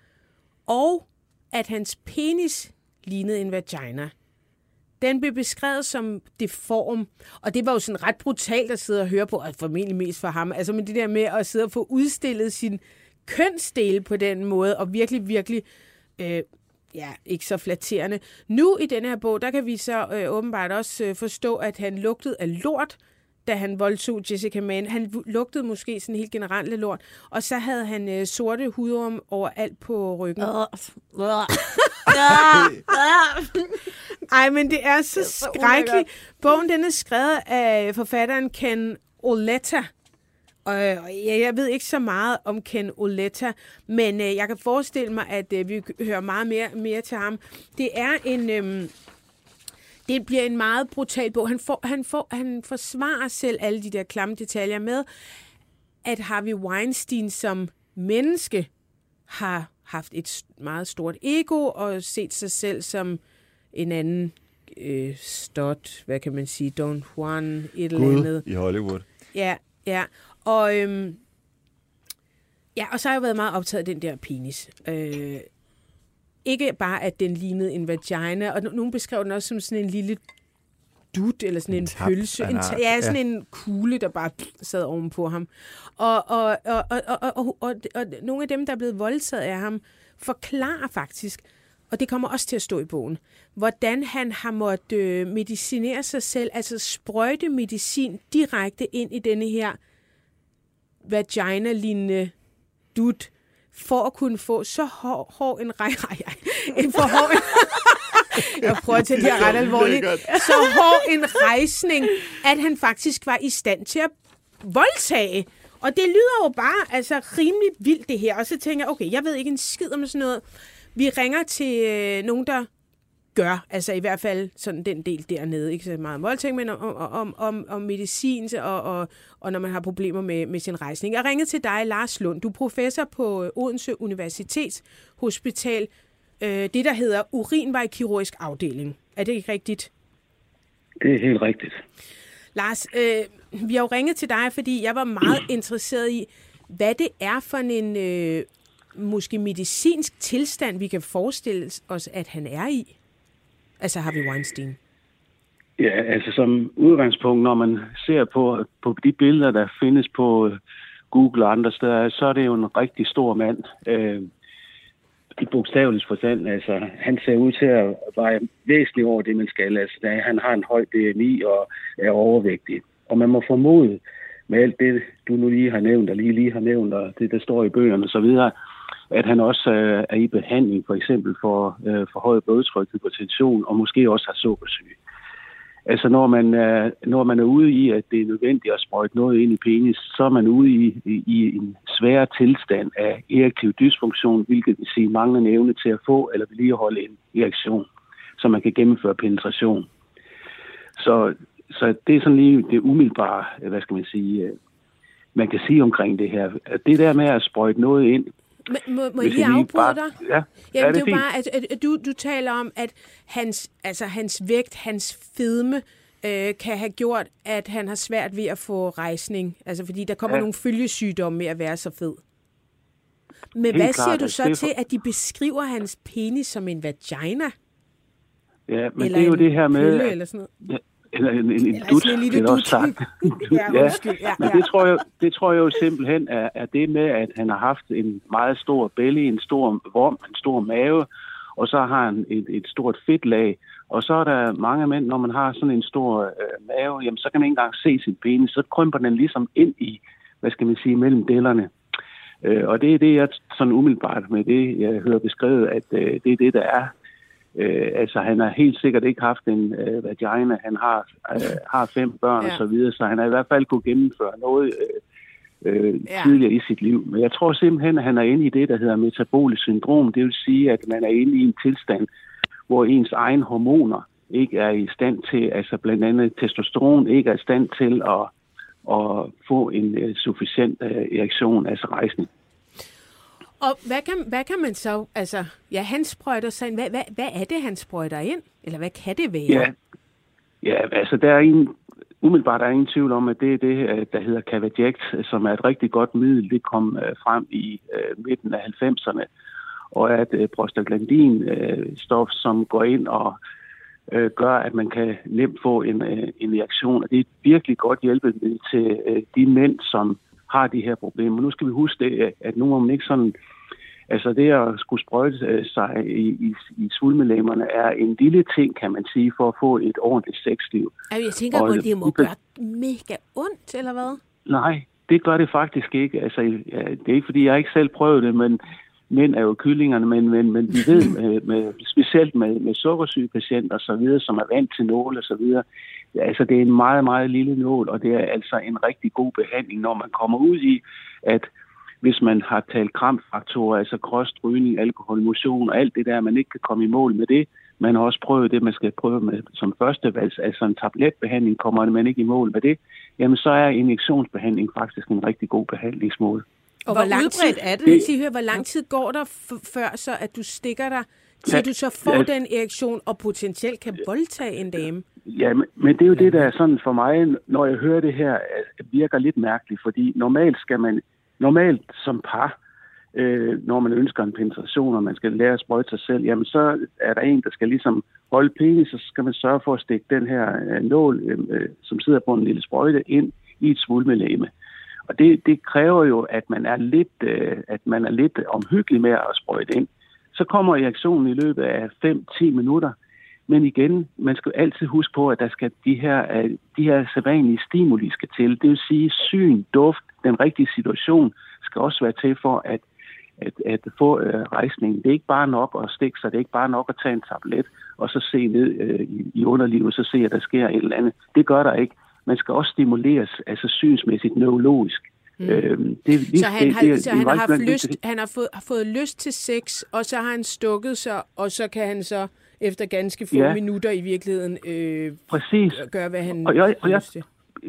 og at hans penis lignede en vagina. Den blev beskrevet som deform, og det var jo sådan ret brutalt at sidde og høre på, og formentlig mest for ham. Altså med det der med at sidde og få udstillet sin kønsdele på den måde, og virkelig, virkelig, øh, ja, ikke så flatterende. Nu i den her bog, der kan vi så øh, åbenbart også øh, forstå, at han lugtede af lort, da han voldtog Jessica Mann. Han lugtede måske sådan helt generelt af lort, og så havde han øh, sorte hudorm overalt på ryggen. Ej, men det er så, så skrækkeligt. Bogen den er skrevet af forfatteren Ken Oletta. Og jeg, jeg ved ikke så meget om Ken Oletta, men øh, jeg kan forestille mig, at øh, vi hører meget mere, mere til ham. Det er en... Øh, det bliver en meget brutal bog. Han, får, han, får, han forsvarer selv alle de der klamme detaljer med, at Harvey Weinstein som menneske har haft et meget stort ego og set sig selv som en anden øh, stot, hvad kan man sige, Don Juan, et eller Gud andet. i Hollywood. Ja, ja. Og, øhm, ja, og så har jeg været meget optaget af den der penis. Øh, ikke bare, at den lignede en vagina, og no- nogen beskrev den også som sådan en lille dut, eller sådan en, En tap, pølse. En ja, sådan ja. en kugle, der bare sad ovenpå ham. Og, og, og, og, og, og, og, og, og nogle af dem, der er blevet voldtaget af ham, forklarer faktisk, og det kommer også til at stå i bogen, hvordan han har måttet øh, medicinere sig selv, altså sprøjte medicin direkte ind i denne her vagina-lignende dut, for at kunne få så hård, hård en rej, rej, rej, en for hård, jeg prøver at tage det her ret alvorligt, så hård en rejsning, at han faktisk var i stand til at voldtage. Og det lyder jo bare altså rimelig vildt det her. Og så tænker jeg, okay, jeg ved ikke en skid om sådan noget. Vi ringer til øh, nogen, der gør, altså i hvert fald sådan den del dernede, ikke så meget om voldtægt, men om, om, om, om medicin og, og, og når man har problemer med, med sin rejsning. Jeg ringede til dig, Lars Lund. Du er professor på øh, Odense Universitets Hospital, øh, det der hedder urinvejkirurgisk afdeling. Er det ikke rigtigt? Det er helt rigtigt. Lars, øh, vi har jo ringet til dig, fordi jeg var meget interesseret i, hvad det er for en øh, måske medicinsk tilstand, vi kan forestille os, at han er i? Altså Harvey Weinstein. Ja, altså som udgangspunkt, når man ser på, på de billeder, der findes på øh, Google og andre steder, så er det jo en rigtig stor mand. Øh, I bogstaveligt forstand, altså han ser ud til at være væsentligt over det, man skal. Altså, han har en høj BMI og er overvægtig. Og man må formode, med alt det, du nu lige har nævnt, og lige, lige har nævnt, og det, der står i bøgerne og så videre, at han også øh, er i behandling, for eksempel for, øh, for højt blodtryk, hypertension, og måske også har sukkersyge. Altså når man, er, når man er ude i, at det er nødvendigt at sprøjte noget ind i penis, så er man ude i, i, i en svær tilstand af erektiv dysfunktion, hvilket vil sige manglende evne til at få eller vedligeholde en erektion, så man kan gennemføre penetration. Så, så det er sådan lige det umiddelbare, øh, hvad skal man sige, øh, man kan sige omkring det her. Det der med at sprøjte noget ind, må, må jeg lige afbryde bare, dig? Ja, Jamen, ja, det det er jo bare, at, at, at du, du taler om, at hans, altså, hans vægt, hans fedme, øh, kan have gjort, at han har svært ved at få rejsning. Altså, fordi der kommer ja. Ja. nogle følgesygdomme med at være så fed. Men Helt hvad klart, siger du altså, så det er til, for- at de beskriver hans penis som en vagina? Ja, men eller det er jo det her med... pølle, at- eller sådan noget? Eller en, en, en dut, det er også sagt. Ja, Men det tror, jeg, det tror jeg jo simpelthen er, er det med, at han har haft en meget stor belly, en stor vorm, en stor mave, og så har han et, et stort fedtlag. Og så er der mange mænd, når man har sådan en stor øh, mave, jamen, så kan man ikke engang se sin penis. Så krymper den ligesom ind i, hvad skal man sige, mellem dellerne. Øh, og det er det, jeg sådan umiddelbart med det, jeg hører beskrevet, at øh, det er det, der er. Øh, altså, han har helt sikkert ikke haft en øh, vagina. Han har, øh, har fem børn Ja. og så videre, så han har i hvert fald kunne gennemføre noget øh, øh, Ja. tidligere i sit liv. Men jeg tror simpelthen, at han er inde i det, der hedder metabolisk syndrom. Det vil sige, at man er inde i en tilstand, hvor ens egen hormoner ikke er i stand til, altså blandt andet testosteron, ikke er i stand til at, at få en uh, sufficient uh, erektion, altså rejsning. Og hvad kan, hvad kan man så, altså, ja, han sprøjter sig ind. Hvad, hvad, hvad er det, han sprøjter ind? Eller hvad kan det være? Ja, ja altså der er en, umiddelbart er ingen tvivl om, at det er det, øh, der hedder Cavaject, som er et rigtig godt middel. Det kom øh, frem i øh, midten af 90'erne, og er et øh, prostaglandin øh, stof, som går ind og øh, gør, at man kan nemt få en, øh, en reaktion. Og det er et virkelig godt hjælpemiddel til øh, de mænd, som har de her problemer. Nu skal vi huske det, at nu må man ikke sådan... Altså det at skulle sprøjte øh, sig i, i, i svulmelæmmerne er en lille ting, kan man sige, for at få et ordentligt sexliv. Altså, jeg tænker, at det må gøre mega ondt, eller hvad? Nej, det gør det faktisk ikke. Altså, ja, det er ikke, fordi jeg ikke selv prøvede det, men mænd er jo kyllingerne, men, men, men vi ved, med, med, specielt med, med sukkersyge patienter og så videre, som er vant til nåle og så videre, altså det er en meget, meget lille nål, og det er altså en rigtig god behandling, når man kommer ud i, at hvis man har talt kramfaktorer, altså kost, rygning, alkohol, motion og alt det der, man ikke kan komme i mål med det. Man har også prøvet det, man skal prøve med som første valg, altså en tabletbehandling, kommer man ikke i mål med det, jamen så er injektionsbehandling faktisk en rigtig god behandlingsmåde. Og Hvor hvor, lang tid, er det? Sige, hør, hvor lang tid går der f- før, så at du stikker dig, til Ja, du så får ja. den erektion og potentielt kan voldtage en dame? Ja, men, men det er jo det, der er sådan for mig, når jeg hører det her, virker lidt mærkeligt, fordi normalt skal man, normalt som par, øh, når man ønsker en penetration, og man skal lære at sprøjte sig selv, jamen så er der en, der skal ligesom holde penis, så skal man sørge for at stikke den her øh, nål, øh, som sidder på en lille sprøjte, ind i et svulmelæme. Og det, det kræver jo, at man er lidt, øh, at man er lidt omhyggelig med at sprøjte ind. Så kommer reaktionen i løbet af 5-10 minutter, men igen, man skal altid huske på, at der skal de her, øh, de her sædvanlige stimuli skal til. Det vil sige syn, duft, den rigtige situation skal også være til for at, at, at få øh, rejsningen. Det er ikke bare nok at stikke sig, det er ikke bare nok at tage en tablet og så se ned øh, i, i underlivet, så se, at der sker et eller andet. Det gør der ikke. Man skal også stimuleres, altså synsmæssigt, neurologisk. Mm. Øhm, det, lige- Så han det- har, det så det han har haft lyst, han har fået, har fået lyst til sex, og så har han stukket sig, og så kan han så efter ganske få Ja. minutter i virkeligheden øh, Præcis. gøre, hvad han Og jeg- og jeg- til.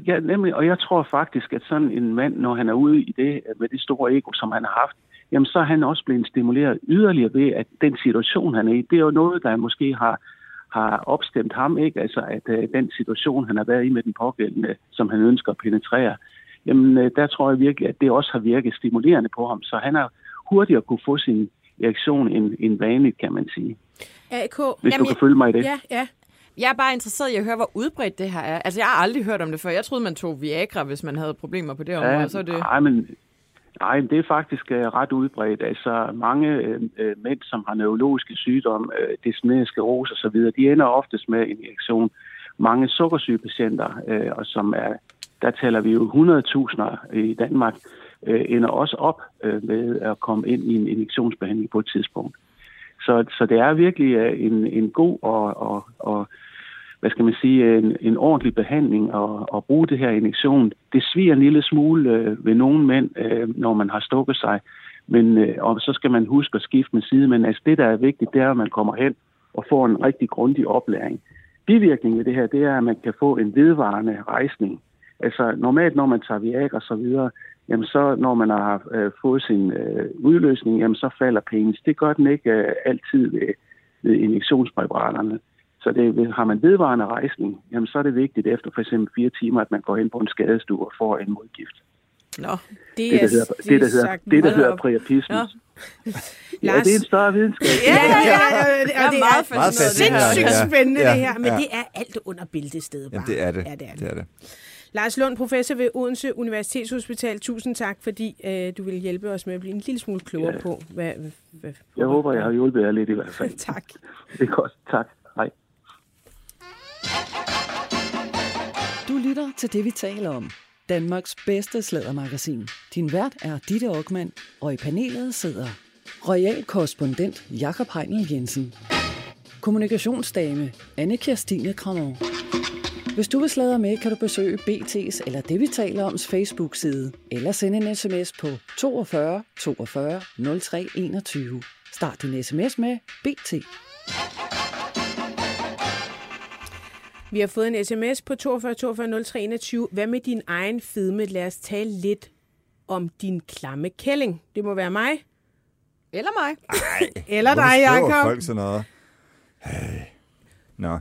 Ja, nemlig, og jeg tror faktisk, at sådan en mand, når han er ude i det, med det store ego, som han har haft, jamen så er han også blevet stimuleret yderligere ved, at den situation, han er i, det er jo noget, der måske har, har opstemt ham, ikke? Altså, at øh, den situation, han har været i med den pågældende, som han ønsker at penetrere, jamen øh, der tror jeg virkelig, at det også har virket stimulerende på ham. Så han har hurtigere kunne få sin erektion end, end vanligt, kan man sige. AK. Hvis Jamen, du kan følge mig i det. Ja, ja. Jeg er bare interesseret i at høre, hvor udbredt det her er. Altså, jeg har aldrig hørt om det før. Jeg troede, man tog Viagra, hvis man havde problemer på det område. så er det... Nej, men nej, det er faktisk øh, ret udbredt. Altså mange øh, øh, mænd, som har neurologiske sygdomme, uh, og sklerose osv., de ender oftest med en erektion. Mange sukkersygepatienter, øh, og som er, der taler vi jo 100.000 i Danmark, øh, ender også op øh, med at komme ind i en injektionsbehandling på et tidspunkt. Så, så det er virkelig en, en god og, og, og hvad skal man sige, en, en ordentlig behandling og, og bruge det her injektion. Det sviger en lille smule øh, ved nogle mænd, øh, når man har stukket sig, men øh, og så skal man huske at skifte med side. Men altså det, der er vigtigt, det er, at man kommer hen og får en rigtig grundig oplæring. Bivirkningen ved det her, det er, at man kan få en vedvarende rejsning. Altså normalt, når man tager Viagra og så videre, jamen så når man har øh, fået sin øh, udløsning, jamen så falder penis. Det gør den ikke øh, altid ved, ved injektionspræparaterne. Så det, har man vedvarende rejsning, jamen så er det vigtigt efter for eksempel fire timer, at man går ind på en skadestue og får en modgift. Nå, Det, Det, der hedder, det, der hedder, det, der hedder priapismus. Ja. Ja, Lars- det er en større videnskab. Ja, ja, ja. ja, ja er og det meget er Meget det her. fascinerende. sindssygt Ja. spændende, Ja, det her. Men ja. det er alt under bæltestedet bare. Jamen, det er det. Ja, det er det. det, er det. Lars Lund, professor ved Odense Universitetshospital. Tusind tak, fordi øh, du vil hjælpe os med at blive en lille smule klogere Ja. på, hvad... hvad, hvad Jeg håber, jeg har hjulpet jer lidt i hvert fald. Tak. Det er godt. Tak. Du lytter til det, vi taler om. Danmarks bedste slædermagasin. Din vært er Ditte Aukmann, og i panelet sidder royal korrespondent Jakob Heinel Jensen. Kommunikationsdame Anne Kirstine Kramer. Hvis du vil sladre med, kan du besøge BT's eller det, vi taler oms Facebook-side, eller sende en sms på 42 42 03 21. Start din sms med BT. Vi har fået en sms på 42 42 03 21. Hvad med din egen fedme? Lad os tale lidt om din klamme kælling. Det må være mig. Eller mig. Eller Hvorfor dig, Jacob. folk sådan noget? Hey. Nå.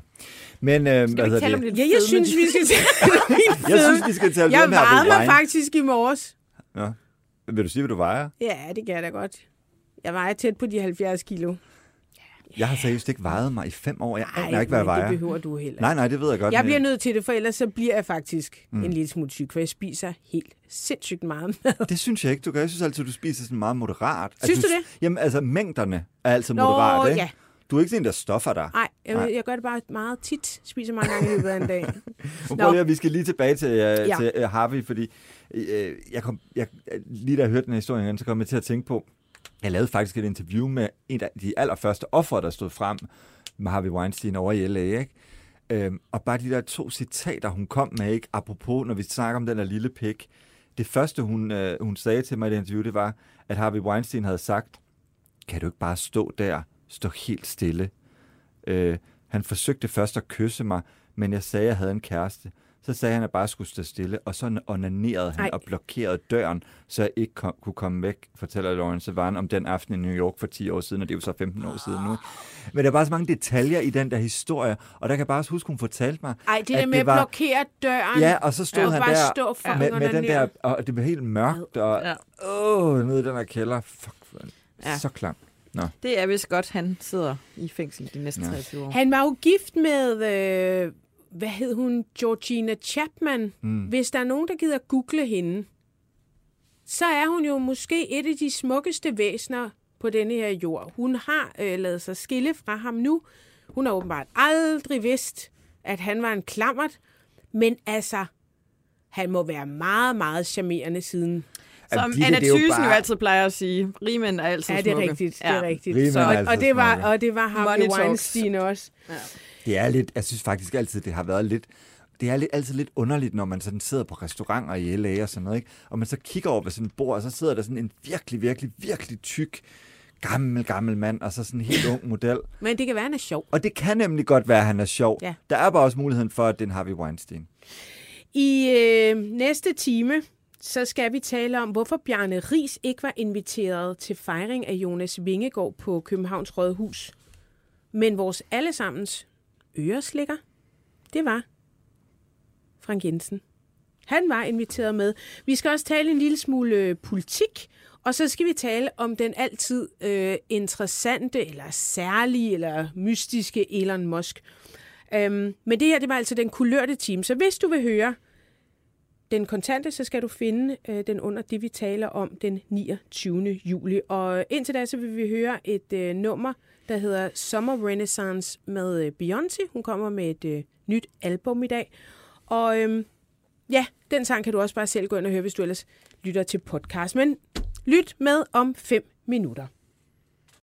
Men, øh, Skal hvad vi tale om det? Ja, jeg synes, vi skal tale om min Jeg synes, vi skal tale Jeg om her vejede mig faktisk i morges. Nå. Vil du sige, hvad du vejer? Ja, det kan jeg da godt. Jeg vejer tæt på de 70 kilo. Jeg har seriøst ikke vejet mig i fem år. Jeg aner ikke, hvad jeg vejer. det behøver du heller Nej, nej, det ved jeg godt. Jeg bliver nødt til det, for ellers så bliver jeg faktisk mm. en lille smule syg, for jeg spiser helt sindssygt meget mad. Det synes jeg ikke, du gør. Jeg synes altid, du spiser sådan meget moderat. Synes du s- det? Jamen, altså, mængderne er altid Nå, moderat, ikke? ja. Du er ikke sådan en, der stoffer dig. Nej, jeg, Nej. jeg gør det bare meget tit. Spiser mange gange i løbet af en dag. Prøver jeg, vi skal lige tilbage til, uh, Ja. til uh, Harvey, fordi uh, jeg kom, jeg, lige da jeg hørte den her historie så kom jeg til at tænke på, jeg lavede faktisk et interview med en af de allerførste ofre, der stod frem med Harvey Weinstein over i LA, ikke? Øhm, og bare de der to citater, hun kom med, ikke? Apropos, når vi snakker om den der lille pik. Det første, hun, øh, hun sagde til mig i det interview, det var, at Harvey Weinstein havde sagt, kan du ikke bare stå der, stå helt stille? Øh, han forsøgte først at kysse mig, men jeg sagde, at jeg havde en kæreste. Så sagde han, at jeg bare skulle stå stille, og så onanerede han Ej. og blokerede døren, så jeg ikke kom, kunne komme væk, fortæller Lawrence Van om den aften i New York for 10 år siden, og det er jo så 15 år siden nu. Men der er bare så mange detaljer i den der historie, og der kan jeg bare huske, hun fortalte mig, Ej, det der at med at var- blokere døren. Ja, og så stod og han bare der stå for med, med den der, og det var helt mørkt, og Ja. åh, nede i den der kælder. Fuck, ja. Ja. så klam. Nå. Det er vist godt, han sidder i fængsel de næste Ja. 23 år. Han var jo gift med, øh, hvad hed hun, Georgina Chapman. Mm. Hvis der er nogen, der gider google hende, så er hun jo måske et af de smukkeste væsener på denne her jord. Hun har øh, lavet sig skille fra ham nu. Hun har åbenbart aldrig vidst, at han var en klammert. Men altså, han må være meget, meget charmerende siden. Som Ditte, Anna jo Thysen jo bare- altid plejer at sige. Rigmænd er altid Ja, det er smukke. rigtigt. Det er rigtigt. Rigmænd Så, er og, altid og, det var, og det var Harvey. Weinstein også. Det er lidt, jeg synes faktisk altid, det har været lidt, det er lidt, altid lidt underligt, når man sådan sidder på restauranter i LA og sådan noget, ikke? og man så kigger over ved sådan et bord, og så sidder der sådan en virkelig, virkelig, virkelig tyk, gammel, gammel mand, og så sådan en helt ung model. Men det kan være, han er sjov. Og det kan nemlig godt være, at han er sjov. Ja. Der er bare også muligheden for, at det er en Harvey Weinstein. I øh, næste time, så skal vi tale om, hvorfor Bjarne Ries ikke var inviteret til fejring af Jonas Vingegaard på Københavns Rådhus. Men vores allesammens øreslikker, det var Frank Jensen. Han var inviteret med. Vi skal også tale en lille smule øh, politik, Og så skal vi tale om den altid øh, interessante, eller særlige, eller mystiske Elon Musk. Øhm, men det her, det var altså den kulørte team. Så hvis du vil høre den kontante, så skal du finde øh, den under det, vi taler om den 29. juli. Og indtil da, så vil vi høre et øh, nummer, der hedder Summer Renaissance med øh, Beyoncé. Hun kommer med et øh, nyt album i dag. Og øhm, ja, den sang kan du også bare selv gå ind og høre, hvis du ellers lytter til podcast. Men lyt med om 5 minutter.